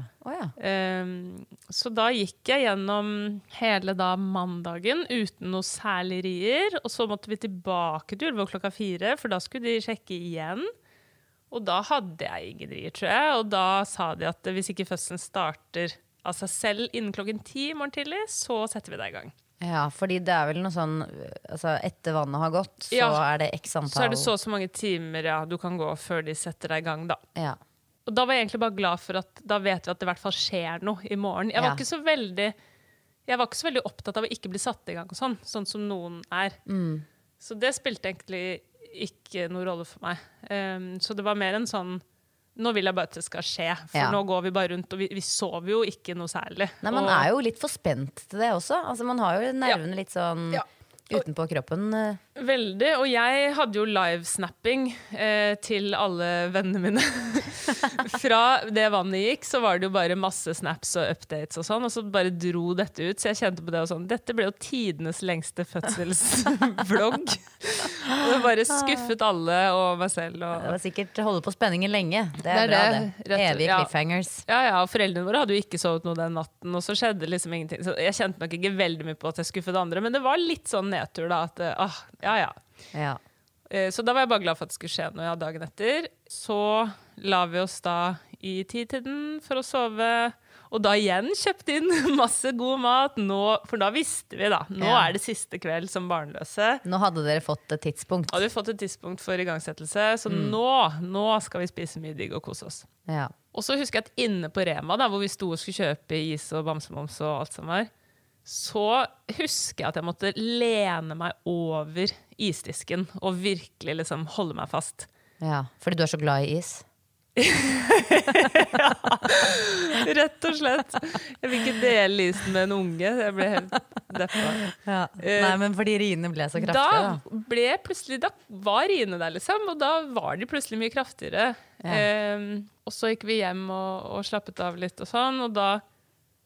Å ja. um, så da gikk jeg gjennom hele da mandagen uten noe særlig rier. Og så måtte vi tilbake til Ulvål klokka fire, for da skulle de sjekke igjen. Og da hadde jeg ingen rier, tror jeg. Og da sa de at hvis ikke fødselen starter av seg selv innen klokken ti i morgen tidlig, så setter vi deg i gang. Ja, fordi det er vel noe sånn altså Etter vannet har gått, så Ja. er det x antall Så er det så og så mange timer ja, du kan gå før de setter deg i gang, da. Ja. Og da var jeg egentlig bare glad for at da vet vi at det i hvert fall skjer noe i morgen. Jeg var Ja. ikke så veldig jeg var ikke så veldig opptatt av å ikke bli satt i gang, og sånn, sånn som noen er. Så det spilte egentlig ikke noen rolle for meg. Um, så det var mer en sånn Nå vil jeg bare at det skal skje, for Ja. nå går vi bare rundt, og vi, vi sover jo ikke noe særlig. Nei, Man og, er jo litt for spent til det også. Altså, man har jo nervene litt sånn Ja. Utenpå kroppen. eh. Veldig. Og jeg hadde jo livesnapping eh, til alle vennene mine. (laughs) Fra det vannet gikk, så var det jo bare masse snaps og updates og sånn, og så bare dro dette ut. Så jeg kjente på det og sånn Dette ble jo tidenes lengste fødselsvlogg. og det bare skuffet alle og meg selv. Det var sikkert holde på spenningen lenge. Det Det er, er bra, det, det. og- Evige ja. cliffhangers. ja, ja, og Foreldrene våre hadde jo ikke sovet noe den natten, og så skjedde liksom ingenting. Så jeg kjente nok ikke veldig mye på at jeg skuffet andre, men det var litt sånn nedtur, da. At eh, ah, ja, ja. Ja. Eh, Så da var jeg bare glad for at det skulle skje noe ja, dagen etter. Så la vi oss da i titiden for å sove. Og da igjen kjøpte inn (laughs) masse god mat, nå, for da visste vi, da. Nå Ja. er det siste kveld som barnløse. Nå hadde dere fått et tidspunkt. Hadde vi fått et tidspunkt for igangsettelse, så Mm. nå, nå skal vi spise mye digg og kose oss. Ja. Og så husker jeg at inne på Rema, da, hvor vi sto og skulle kjøpe is og bamsemums og alt som var, så husker jeg at jeg måtte lene meg over isdisken og virkelig liksom holde meg fast. ja. Fordi du er så glad i is. (laughs) ja. Rett og slett. Jeg vil ikke dele isen med en unge. Jeg ble helt deppa. Nei, men fordi riene ble så kraftige, Da ble plutselig Da var riene der, liksom. Og da var de plutselig mye kraftigere. Ehm, og så gikk vi hjem og, og slappet av litt og sånn, og da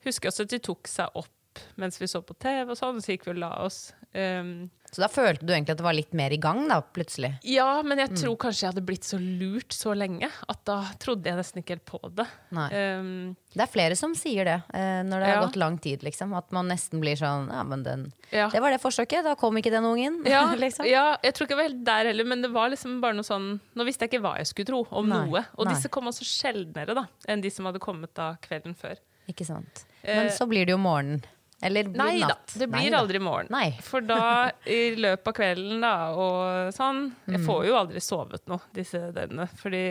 husker jeg også at de tok seg opp mens vi så på TV og sånn, så gikk vi og la oss. Um, Så da følte du egentlig at det var litt mer i gang, da, plutselig. ja, men jeg tror kanskje jeg hadde blitt så lurt så lenge at da trodde jeg nesten ikke helt på det. Ehm, Det er flere som sier det, uh, når det har gått lang tid, liksom. At man nesten blir sånn Ja, men den ja. Det var det forsøket, da kom ikke den ungen. (laughs) Ja, liksom. ja, jeg tror ikke jeg var helt der heller, men det var liksom bare noe sånn Nå visste jeg ikke hva jeg skulle tro om Nei, noe. Og nei. disse kom også sjeldnere da enn de som hadde kommet da kvelden før. Ikke sant. Eh, Men så blir det jo morgen. Eller blir Nei det da, det blir Nei aldri morgen. Nei. For da, i løpet av kvelden da, og sånn Jeg får jo aldri sovet noe disse døgnene, fordi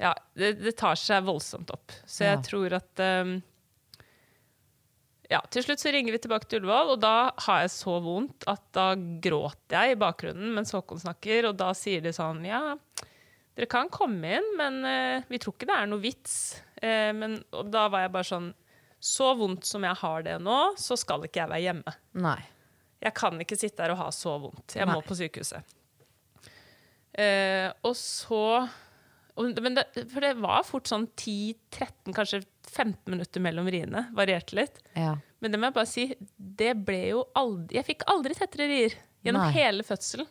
ja, det, det tar seg voldsomt opp. Så jeg Ja. tror at um, Ja, til slutt så ringer vi tilbake til Ullevål, og da har jeg så vondt at da gråter jeg i bakgrunnen mens Håkon snakker, og da sier de sånn Ja, dere kan komme inn, men uh, vi tror ikke det er noe vits. Uh, men, og da var jeg bare sånn Så vondt som jeg har det nå, så skal ikke jeg være hjemme. Nei. Jeg kan ikke sitte her og ha så vondt. Jeg må på sykehuset. Eh, og så det, For det var fort sånn 10-13, kanskje 15 minutter mellom riene. Varierte litt. Ja. Men det må jeg bare si, det ble jo aldri Jeg fikk aldri tettere rier gjennom Nei. hele fødselen.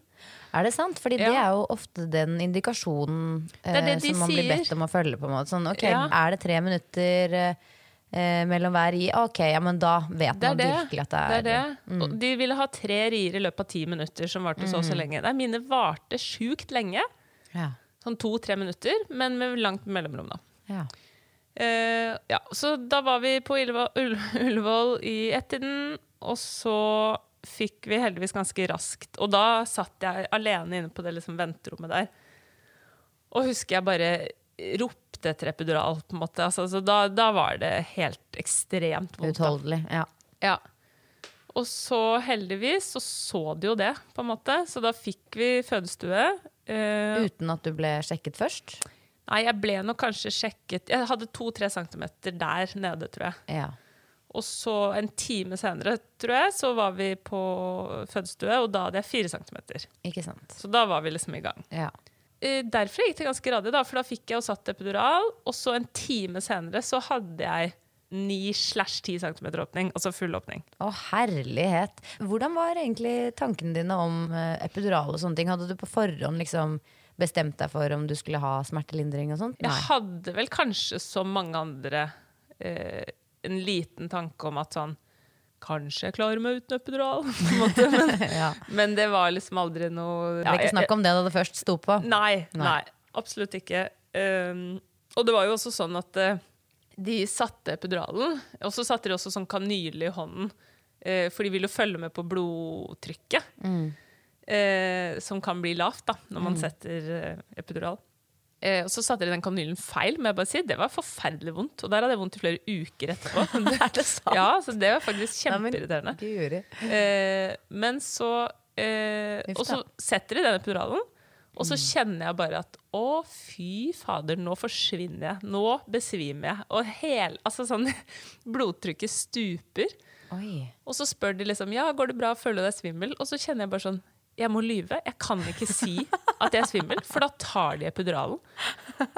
Er det sant? Fordi det er jo ofte den indikasjonen er det det de som man blir bedt om å følge. på en måte. Sånn, ok, Ja. Er det tre minutter eh, eh, mellom hver ri. Ok, ja, men da vet er man det. virkelig at det det er, er det. Mm. de ville ha tre rier i løpet av ti minutter, som varte så og så lenge. Nei, mine varte sjukt lenge. Ja. Sånn to-tre minutter, men med langt mellomrom, da. Ja. Eh, ja, så da var vi på Ullevål i ett-tiden, og så fikk vi heldigvis ganske raskt. Og da satt jeg alene inne på det liksom venterommet der. Og husker jeg bare ropte etter epidural, på en måte. Altså, så da, da var det helt ekstremt vondt. Utholdelig. Ja. Ja. Og så heldigvis så så de jo det, på en måte. Så da fikk vi fødestue. Uh, Uten at du ble sjekket først? Nei, jeg ble nok kanskje sjekket Jeg hadde to-tre centimeter der nede, tror jeg. Ja. og så en time senere, tror jeg, så var vi på fødestue, og da hadde jeg fire centimeter. Ikke sant. Så da var vi liksom i gang. Ja. Eh, Derfra gikk det ganske radig, da, for da fikk jeg jo satt epidural, og så en time senere så hadde jeg 9 slash 10 cm åpning, altså full åpning. Å, herlighet. Hvordan var egentlig tankene dine om eh, epidural og sånne ting? Hadde du på forhånd liksom bestemt deg for om du skulle ha smertelindring og sånt? Jeg hadde vel kanskje som mange andre eh, en liten tanke om at sånn Kanskje jeg klarer meg uten epidural. (laughs) Men, (laughs) Ja. men det var liksom aldri noe Det er ikke snakk om det da det først sto på? Nei, Nei. absolutt ikke. Um, og det var jo også sånn at uh, de satte epiduralen, og så satte de også sånn kanyle i hånden, Uh, for de vil jo følge med på blodtrykket, eh, som kan bli lavt da, når man setter eh, epidural. Eh, og så satte de den kanylen feil, men jeg bare sier, Det var forferdelig vondt. Og der hadde jeg vondt i flere uker etterpå. (laughs) Er det sant? Ja, så det var faktisk Nei, men kjempeirriterende. Eh, men så eh, Og så setter de denne epiduralen, og Mm. så kjenner jeg bare at å, fy fader, nå forsvinner jeg. Nå besvimer jeg. Og hel, altså sånn, (laughs) blodtrykket stuper. Oi. Og så spør de liksom ja, går det bra, føler du deg svimmel? Og så kjenner jeg bare sånn jeg må lyve. Jeg kan ikke si at jeg er svimmel, for da tar de epiduralen.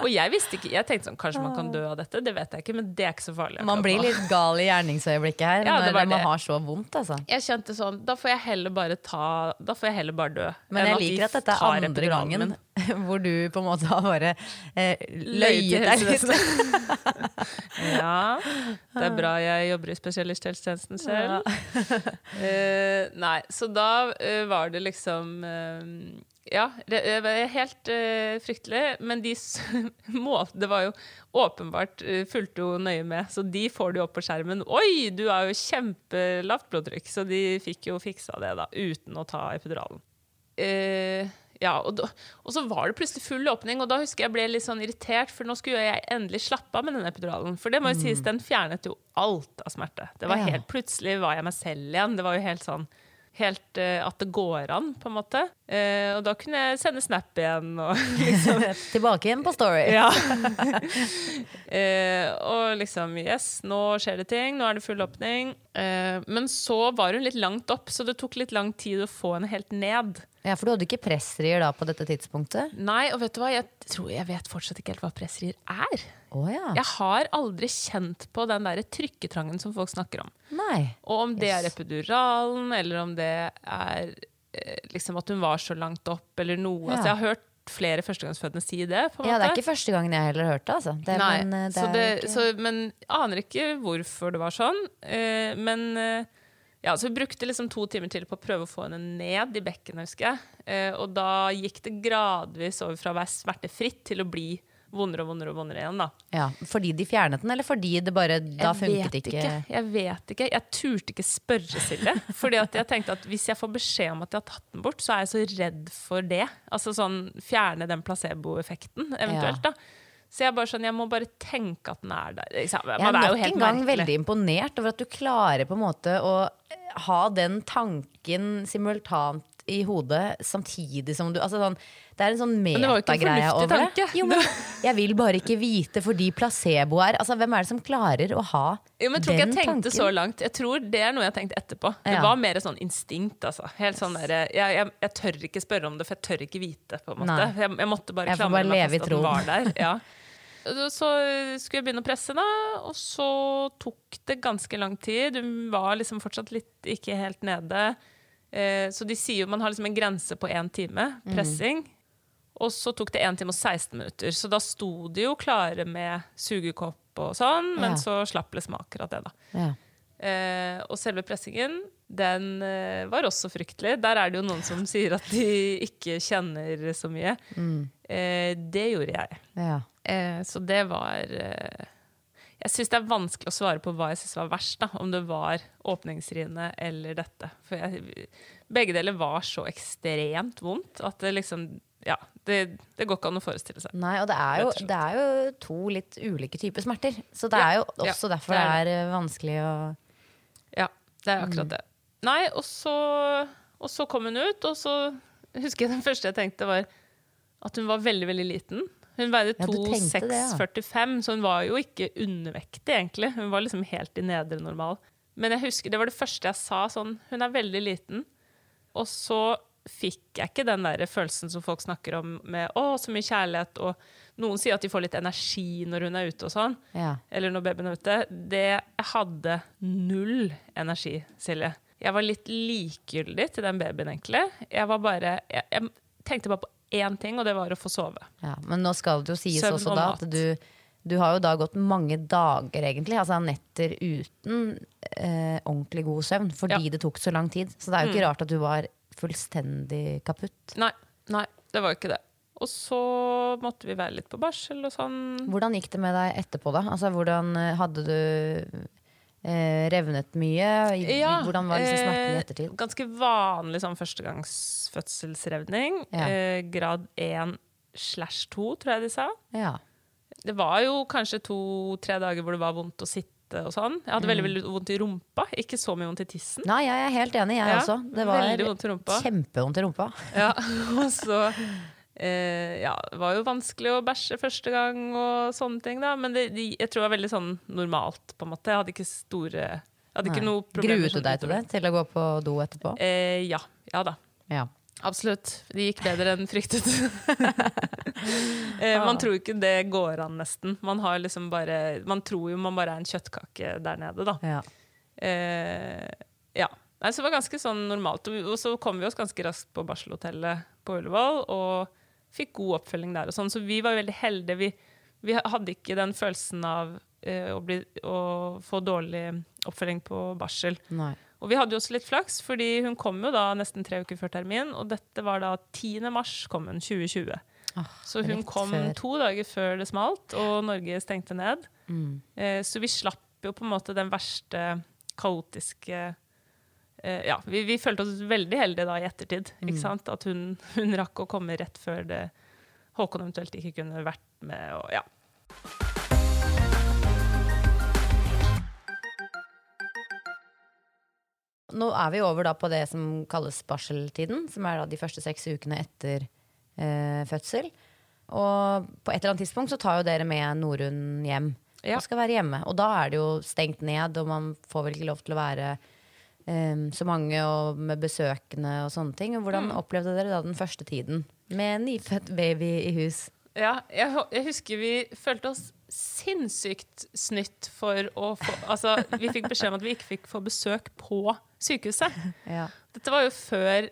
Og jeg visste ikke, jeg tenkte sånn, kanskje man kan dø av dette, det vet jeg ikke, men det er ikke så farlig. Man blir litt gal i gjerningsøyeblikket her Ja, når man det. har så vondt, altså. Jeg kjente sånn, da får jeg heller bare ta Da får jeg heller bare dø. Men jeg liker at dette er andre gangen min. (laughs) hvor du på en måte har bare eh, Løyet deg litt. (laughs) Ja, det er bra jeg jobber i spesialisthelsetjenesten selv. Eh, nei, så da uh, var det liksom eh, Ja, det det var helt uh, fryktelig. Men de (laughs) må, Det var jo åpenbart uh, fulgte jo nøye med, så de får det jo opp på skjermen. Oi, du har jo kjempelavt blodtrykk! Så de fikk jo fiksa det, da, uten å ta epiduralen. Uh, ja, og, da, og så var det plutselig full åpning, og da husker jeg ble litt sånn irritert, for nå skulle jeg endelig slappe av med den epiduralen. For det må jo sies, den fjernet jo alt av smerte. Det var helt, Plutselig var jeg meg selv igjen. Det var jo helt sånn Helt uh, at det går an, på en måte. Uh, og da kunne jeg sende snap igjen. Og (laughs) liksom (laughs) Tilbake igjen på Story. ja. uh, (laughs) og liksom Yes, nå skjer det ting. Nå er det full åpning. Men så var hun litt langt opp, så det tok litt lang tid å få henne helt ned. Ja, For du hadde ikke pressrier da på dette tidspunktet? Nei, og vet du hva? Jeg tror jeg vet fortsatt ikke helt hva pressrier er. Oh, ja. Jeg har aldri kjent på den der trykketrangen som folk snakker om. Nei. Og om det er epiduralen, eller om det er eh, liksom at hun var så langt opp, eller noe. Ja. Altså, jeg har hørt flere førstegangsfødende si det. på en Ja, det er ikke første gangen jeg heller har hørt det. Altså. det Nei, men, eh, det så det, ikke... så, men aner ikke hvorfor det var sånn. Eh, men eh, ja, så vi brukte liksom to timer til på å prøve å få henne ned i bekken. husker jeg. Eh, og da gikk det gradvis over fra å være smertefritt til å bli vondere og vondere og vondere igjen. da. ja, fordi de fjernet den, eller fordi det bare Da jeg funket vet ikke, Jeg vet ikke. Jeg turte ikke spørre Silje. Fordi at jeg tenkte at hvis jeg får beskjed om at jeg har tatt den bort, så er jeg så redd for det. Altså sånn fjerne den placeboeffekten, eventuelt. da. Så jeg bare sånn, jeg må bare tenke at den er der. Man? Jeg er nok er en gang merkelig. veldig imponert over at du klarer på en måte å eh, ha den tanken simultant i hodet samtidig som du altså sånn, Det er en sånn det metagreie over det. Jo, men jeg vil bare ikke vite fordi placebo er altså, Hvem er det som klarer å ha Jo, men jeg tror ikke jeg tenkte tanken? så langt. Jeg tror Det er noe jeg tenkte etterpå. Det Ja. var mer sånn instinkt. altså. Helt sånn der, jeg, jeg, jeg tør ikke spørre om det, for jeg tør ikke vite. på en måte. Jeg, jeg måtte bare klamre bare meg fast at den var der. Ja. (laughs) Så skulle jeg begynne å presse, da, og så tok det ganske lang tid. Hun var liksom fortsatt litt ikke helt nede. Eh, så de sier jo man har liksom en grense på én time Mm. pressing. Og så tok det 1 time og 16 minutter, så da sto de jo klare med sugekopp og sånn, men Ja. så slapp liksom akkurat det, da. Ja. Eh, og selve pressingen, den eh, var også fryktelig. Der er det jo noen som sier at de ikke kjenner så mye. Eh, det gjorde jeg. Ja. Eh, så det var eh, Jeg syns det er vanskelig å svare på hva jeg syns var verst. da Om det var åpningsriene eller dette. For jeg, begge deler var så ekstremt vondt at det liksom Ja, det, det går ikke an å forestille seg. Nei, og det er, jo, det er jo to litt ulike typer smerter. Så det Ja, er jo ja, også derfor det det er er eh, vanskelig å Ja, det er Mm. akkurat det. Nei, og så, og så kom hun ut, og så husker jeg den første jeg tenkte var at hun var veldig, veldig liten. Hun veide Ja, du tenkte det, ja. så hun var jo ikke undervektig, egentlig. Hun var liksom helt i nedre normal. Men jeg husker, det var det første jeg sa. sånn, Hun er veldig liten. Og så fikk jeg ikke den der følelsen som folk snakker om med å, så mye kjærlighet. Og noen sier at de får litt energi når hun er ute og sånn. Ja. Eller når babyen er ute. Det jeg hadde null energi, Silje. Jeg var litt likegyldig til den babyen, egentlig. Jeg var bare Jeg, jeg tenkte bare på én ting, og det var å få sove. Ja, men nå skal det jo sies Søvn også og da at du, du har jo da gått mange dager, egentlig, altså netter uten eh, ordentlig god søvn, fordi Ja. Mm. det tok så lang tid. Så det er jo ikke rart at du var fullstendig kaputt. Nei, nei, det var jo ikke det. Og så måtte vi være litt på barsel og sånn. Hvordan gikk det med deg etterpå, da? Altså, hvordan eh, hadde du eh, revnet mye? I- hvordan var liksom smerten i eh, ettertid? Ganske vanlig sånn førstegangsfødselsrevning. Ja. Eh, grad 1 slash 2, tror jeg de sa. Ja. Det var jo kanskje to-tre dager hvor det var vondt å sitte og sånn. Jeg hadde Mm. veldig, veldig vondt i rumpa. Ikke så mye vondt i tissen. Nei, jeg er helt enig, jeg Ja, også. Det var veldig i rumpa. kjempevondt i rumpa. Ja, (laughs) og så eh, Ja, det var jo vanskelig å bæsje første gang og sånne ting, da. Men det, de, jeg tror det var veldig sånn normalt, på en måte. Jeg hadde ikke store jeg hadde ikke noe problemer Gruet du deg til det? Til å gå på do etterpå? Eh, ja. Ja da. Ja. Absolutt. Det gikk bedre enn fryktet. (laughs) eh, man tror ikke det går an, nesten. Man, har liksom bare, man tror jo man bare er en kjøttkake der nede, da. ja. Eh, ja. Nei, så det var ganske sånn normalt. Og så kom vi oss ganske raskt på barselhotellet på Ullevål og fikk god oppfølging der. og sånn, Så vi var veldig heldige. Vi, vi hadde ikke den følelsen av eh, å, bli, å få dårlig oppfølging på barsel. Nei. Og vi hadde jo også litt flaks, fordi hun kom jo da nesten tre uker før termin. Og dette var da 10. mars kom hun 2020. Ah, Så hun kom før. to dager før det smalt, og Norge stengte ned. Mm. Eh, så vi slapp jo på en måte den verste kaotiske Ja, vi, vi følte oss veldig heldige da i ettertid. Mm. Ikke sant? At hun, (laughs) hun rakk å komme rett før det Håkon eventuelt ikke kunne vært med. Og, ja. Nå er vi over da på det som kalles barseltiden, som er da de første seks ukene etter eh, fødsel. Og på et eller annet tidspunkt så tar jo dere med Norunn hjem Ja. og skal være hjemme. Og da er det jo stengt ned, og man får vel ikke lov til å være eh, så mange og med besøkende og sånne ting. Hvordan hvordan opplevde dere da den første tiden med nyfødt baby i hus? Ja, jeg, jeg husker vi følte oss sinnssykt snytt for å få Altså, vi fikk beskjed om at vi ikke fikk få besøk på sykehuset. (laughs) Ja. Dette var jo før,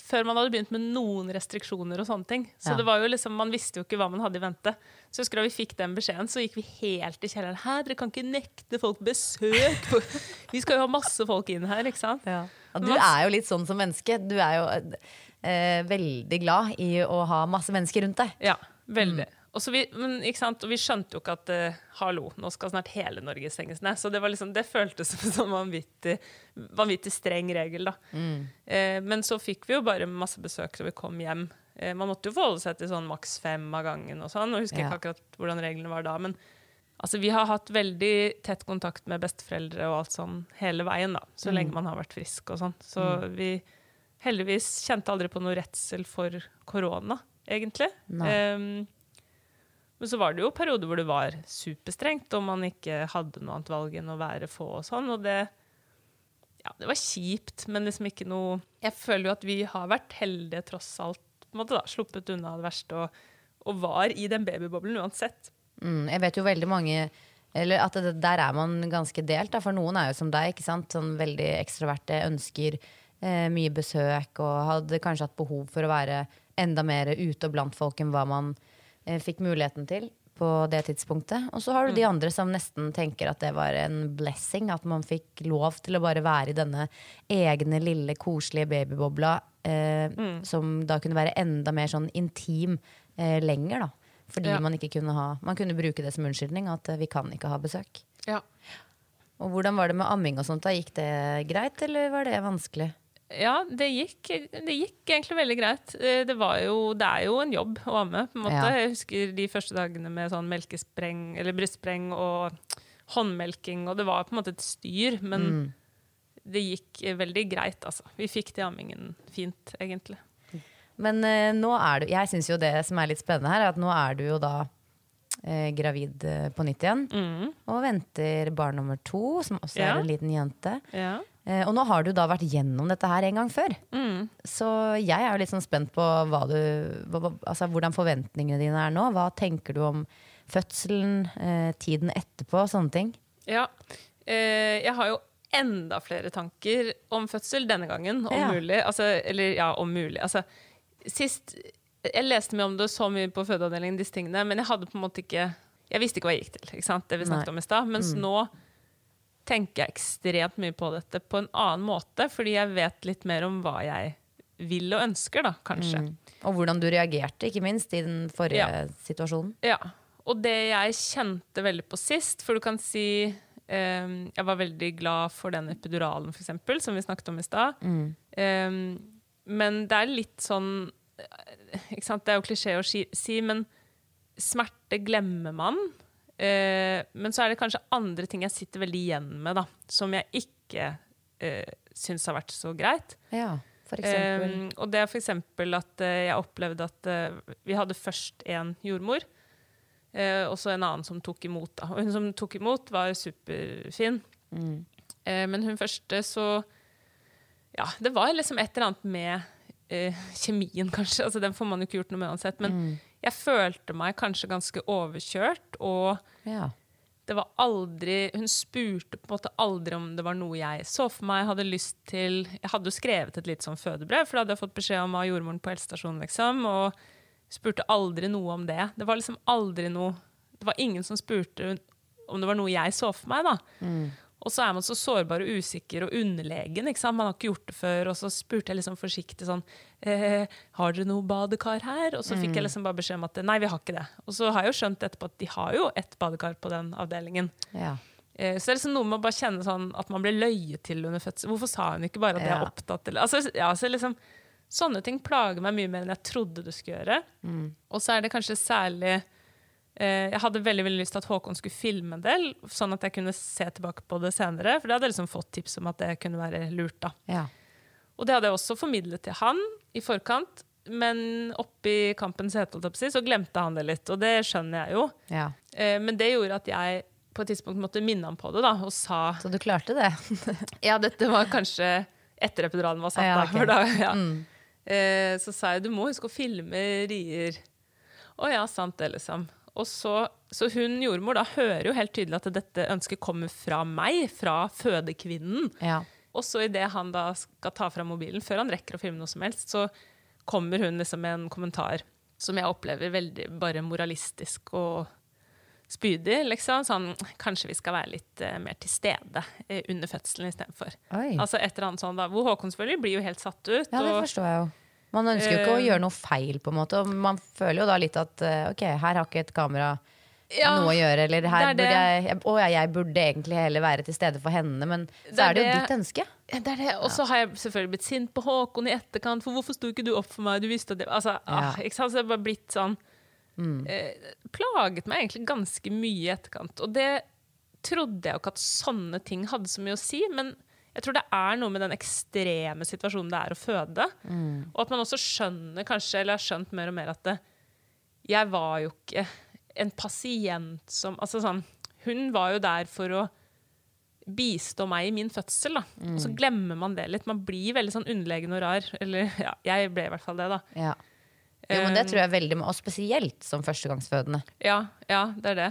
før man hadde begynt med noen restriksjoner og sånne ting. Så Ja. det var jo liksom, man visste jo ikke hva man hadde i vente. Så jeg husker da vi fikk den beskjeden, så gikk vi helt i kjelleren. Hæ, dere kan ikke nekte folk besøk! (laughs) Vi skal jo ha masse folk inn her, ikke sant? Ja, du er jo litt sånn som menneske. Du er jo eh, veldig glad i å ha masse mennesker rundt deg. Ja, veldig. Og, så vi, men, og vi skjønte jo ikke at uh, hallo, nå skal snart hele Norge stenges ned. Så det, var liksom, det føltes som en sånn vanvittig, vanvittig streng regel. Da. Eh, men så fikk vi jo bare masse besøk da vi kom hjem. Eh, man måtte jo forholde seg til sånn maks fem av gangen. og sånn. og husker Ja. ikke akkurat hvordan reglene var da. Men altså, vi har hatt veldig tett kontakt med besteforeldre og alt sånn hele veien. da, Så lenge man har vært frisk og sånn. Så vi heldigvis kjente aldri på noe redsel for korona, egentlig. Nei. Ehm, men så var det jo perioder hvor det var superstrengt, og man ikke hadde noe annet valg enn å være få og sånn. Og det, ja, det var kjipt, men liksom ikke noe Jeg føler jo at vi har vært heldige tross alt. på en måte da, Sluppet unna det verste og, og var i den babyboblen uansett. Mm, jeg vet jo veldig mange eller at det, Der er man ganske delt. Da, for noen er jo som deg, ikke sant? Sånn veldig ekstroverte, ønsker eh, mye besøk og hadde kanskje hatt behov for å være enda mer ute og blant folk enn hva man fikk muligheten til på det tidspunktet. Og så har du de andre som nesten tenker at det var en blessing. At man fikk lov til å bare være i denne egne lille koselige babybobla. Eh, Som da kunne være enda mer sånn intim eh, lenger, da. Fordi Ja. man ikke kunne ha Man kunne bruke det som unnskyldning at eh, vi kan ikke ha besøk. Ja. Og hvordan var det med amming og sånt? da? Gikk det greit, eller var det vanskelig? Ja, det gikk, det gikk egentlig veldig greit. Eh, Det, var jo, det er jo en jobb å amme. på en måte. Ja. Jeg husker de første dagene med sånn melkespreng, eller brystspreng og håndmelking, og det var på en måte et styr. Men Mm. det gikk veldig greit, altså. Vi fikk til ammingen fint, egentlig. Men eh, nå er du Jeg syns jo det som er litt spennende her, er at nå er du jo da eh, gravid eh, på nytt igjen. Og venter barn nummer to, som også Ja. er en liten jente. Ja. Eh, og nå har du da vært gjennom dette her en gang før. Så jeg er jo litt sånn spent på du, altså, hvordan forventningene dine er nå. Hva tenker du om fødselen, eh, tiden etterpå, sånne ting? Ja. Eh, jeg har jo enda flere tanker om fødsel denne gangen, om Ja. mulig. Altså, eller ja, om mulig. Altså, sist Jeg leste mye om det så mye på fødeavdelingen, disse tingene, men jeg hadde på en måte ikke Jeg visste ikke hva jeg gikk til, ikke sant? det vi snakket Nei. om i stad. Mens nå tenker jeg ekstremt mye på dette på en annen måte, fordi jeg vet litt mer om hva jeg vil og ønsker, da, kanskje. Og hvordan du reagerte, ikke minst, i den forrige Ja. situasjonen. Ja, og det jeg kjente veldig på sist, for du kan si um, Jeg var veldig glad for den epiduralen, for eksempel, som vi snakket om i stad. Eh, men det er litt sånn eh, ikke sant? Det er jo klisjé å si, men smerte glemmer man. Eh, men så er det kanskje andre ting jeg sitter veldig igjen med, da, som jeg ikke eh, syns har vært så greit. Ja, for eksempel. Um, og det er eksempel at eh, jeg opplevde at eh, vi hadde først en jordmor, eh, og så en annen som tok imot. Da. Og hun som tok imot, var superfin. Eh, men hun første så Ja, det var liksom et eller annet med kjemien, kanskje. Altså, den får man jo ikke gjort noe med uansett. Men jeg følte meg kanskje ganske overkjørt, og ja. det var aldri Hun spurte på en måte aldri om det var noe jeg så for meg. hadde lyst til Jeg hadde jo skrevet et litt sånn fødebrev, for det hadde jeg fått beskjed om av jordmoren på helsestasjonen. Liksom, og spurte aldri noe om det. Det var liksom aldri noe Det var ingen som spurte om det var noe jeg så for meg. da. Og så er man så sårbar og usikker og underlegen. ikke sant? Man har ikke gjort det før. Og så spurte jeg liksom forsiktig sånn eh, Har dere noe badekar her? Og så fikk jeg liksom bare beskjed om at nei, vi har ikke det. Og så har jeg jo skjønt etterpå at de har jo ett badekar på den avdelingen. ja. Eh, Så det er liksom noe med å bare kjenne sånn at man blir løyet til under fødsel. Hvorfor sa hun ikke bare at jeg er opptatt? Eller, altså, ja, så liksom, sånne ting plager meg mye mer enn jeg trodde det skulle gjøre. Og så er det kanskje særlig Jeg hadde veldig veldig lyst til at Håkon skulle filme en del, sånn at jeg kunne se tilbake på det senere. For det hadde jeg liksom fått tips om at det kunne være lurt. da. ja. Og det hadde jeg også formidlet til han i forkant. Men oppi kampens hete så glemte han det litt, og det skjønner jeg jo. ja. Eh, Men det gjorde at jeg på et tidspunkt måtte minne ham på det da, og sa Så du klarte det? (laughs) Ja, dette var kanskje etter epiduralen var satt. Ja, okay. da ja. eh, så sa jeg du må huske å filme rier. Å ja, sant det, liksom. Og så, så hun jordmor da hører jo helt tydelig at dette ønsket kommer fra meg, fra fødekvinnen. Ja. Og så idet han da skal ta fram mobilen, før han rekker å filme noe som helst, så kommer hun liksom med en kommentar som jeg opplever veldig bare moralistisk og spydig. liksom. Sånn, kanskje vi skal være litt uh, mer til stede uh, under fødselen istedenfor. Altså et eller annet sånt da, Hvor Håkon selvfølgelig blir jo helt satt ut. Ja, det forstår jeg jo. Man ønsker jo ikke å Eh, gjøre noe feil, på en måte. Og man føler jo da litt at eh, ok, her har ikke et kamera Ja, noe å gjøre. Eller her det er det. burde jeg Å ja, jeg burde egentlig heller være til stede for henne, men så Det er er det jo ditt ønske. det er det. Og så har jeg selvfølgelig blitt sint på Håkon i etterkant. For hvorfor sto ikke du opp for meg? Du visste at det Altså, ah, ikke sant? Så det har bare blitt sånn eh, Plaget meg egentlig ganske mye i etterkant. Og det trodde jeg jo ikke at sånne ting hadde så mye å si. Men jeg tror det er noe med den ekstreme situasjonen det er å føde. Og at man også skjønner kanskje, eller har skjønt mer og mer at det, jeg var jo ikke en pasient som Altså sånn Hun var jo der for å bistå meg i min fødsel. Da. Og så glemmer man det litt. Man blir veldig sånn underlegen og rar. Eller ja, jeg ble i hvert fall det, da. Ja. Jo, men det tror jeg veldig, og spesielt som førstegangsfødende. Ja, ja det er det.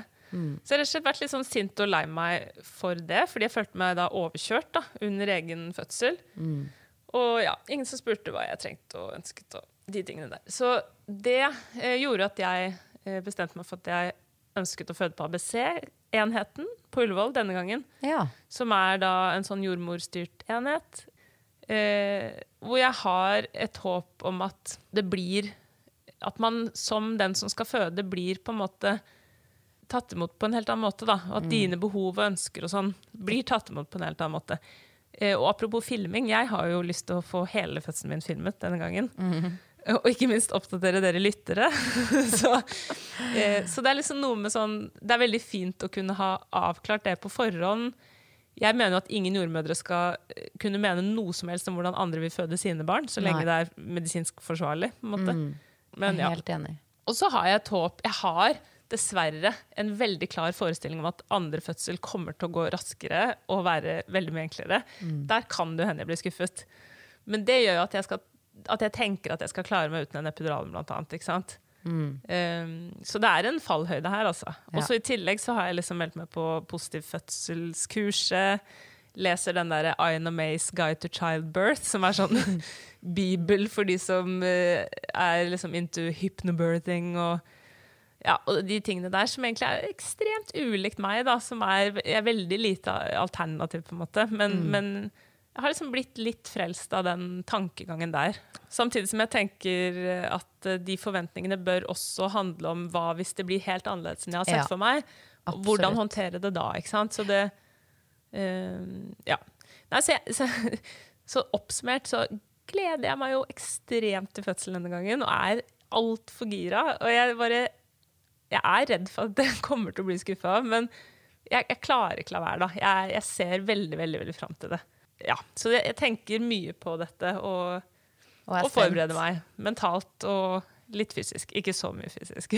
Så jeg har rett og slett vært litt sånn sint og lei meg for det, fordi jeg følte meg da overkjørt da, under egen fødsel. Og ja, ingen som spurte hva jeg trengte og ønsket og de tingene der. Så det eh, gjorde at jeg eh, bestemte meg for at jeg ønsket å føde på ABC-enheten på Ullevål denne gangen. Ja. som er da en sånn jordmorstyrt enhet. Eh, hvor jeg har et håp om at det blir At man som den som skal føde, blir på en måte tatt imot på en helt annen måte. da, Og at dine behov og ønsker og sånn blir tatt imot på en helt annen måte. Eh, og apropos filming, jeg har jo lyst til å få hele fødselen min filmet denne gangen. Og ikke minst oppdatere dere lyttere. (laughs) så, eh, så det er liksom noe med sånn Det er veldig fint å kunne ha avklart det på forhånd. Jeg mener jo at ingen jordmødre skal eh, kunne mene noe som helst om hvordan andre vil føde sine barn, så lenge Nei. det er medisinsk forsvarlig. på en måte. Men jeg er ja. helt enig. Og så har jeg et håp Jeg har dessverre en veldig klar forestilling om at andre fødsel kommer til å gå raskere og være veldig mye enklere. Der kan det hende jeg blir skuffet. Men det gjør jo at jeg, skal, at jeg tenker at jeg skal klare meg uten en epidural, blant annet. Ikke sant? Um, så det er en fallhøyde her, altså. Og så I tillegg så har jeg liksom meldt meg på positiv fødselskurset. Leser den der Ina Mays Guide to Childbirth, som er sånn (laughs) bibel for de som uh, er liksom into hypnobirthing og ja, og de tingene der som egentlig er ekstremt ulikt meg, da, som er, er veldig lite alternativ, på en måte. Men, men jeg har liksom blitt litt frelst av den tankegangen der. Samtidig som jeg tenker at eh, de forventningene bør også handle om hva hvis det blir helt annerledes enn jeg har sett Ja, for meg. absolutt. Hvordan håndtere det da, ikke sant. Så det uh, Ja. Nei, så, så, (laughs) så oppsummert så gleder jeg meg jo ekstremt til fødselen denne gangen, og er altfor gira. Og jeg bare Jeg er redd for at jeg (laughs) kommer til å bli skuffa, men jeg, jeg klarer ikke la være, da. Jeg, jeg ser veldig, veldig, veldig fram til det. Ja, Så jeg, jeg tenker mye på dette, og, Og og forbereder meg mentalt og litt fysisk. Ikke så mye fysisk.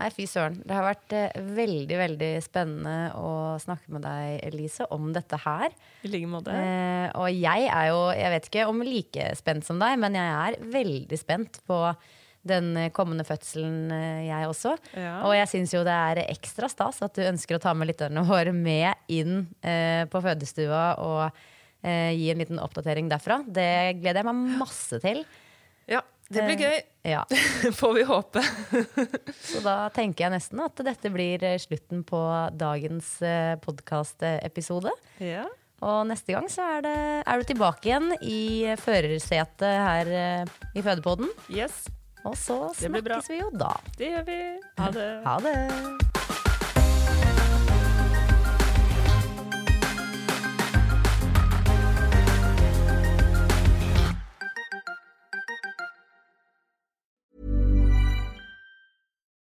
Nei, fy søren. Det har vært eh, veldig, veldig spennende å snakke med deg, Elise, om dette her. I like måte. Eh, og jeg er jo, jeg vet ikke om like spent som deg, men jeg er veldig spent på den kommende fødselen, eh, jeg også. Ja. Og jeg syns jo det er ekstra stas at du ønsker å ta med lytterne våre med inn eh, på fødestua og eh, gi en liten oppdatering derfra. Det gleder jeg meg masse til. Ja, det blir Eh, gøy. Ja. (laughs) Får vi håpe. (laughs) Så da tenker jeg nesten at dette blir eh, slutten på dagens podkastepisode. Ja. Og neste gang så er, det, er du tilbake igjen i førersetet her eh, i Fødepodden. Yes, Og så Det blir bra. snakkes vi jo da. det gjør vi. Ha det. Ha det!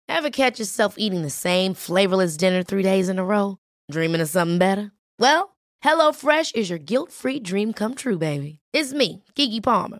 Ever catch yourself eating the same flavorless dinner three days in a row? Dreaming of something better? Well, HelloFresh is your guilt-free dream come true, baby. It's me, Kiki Palmer.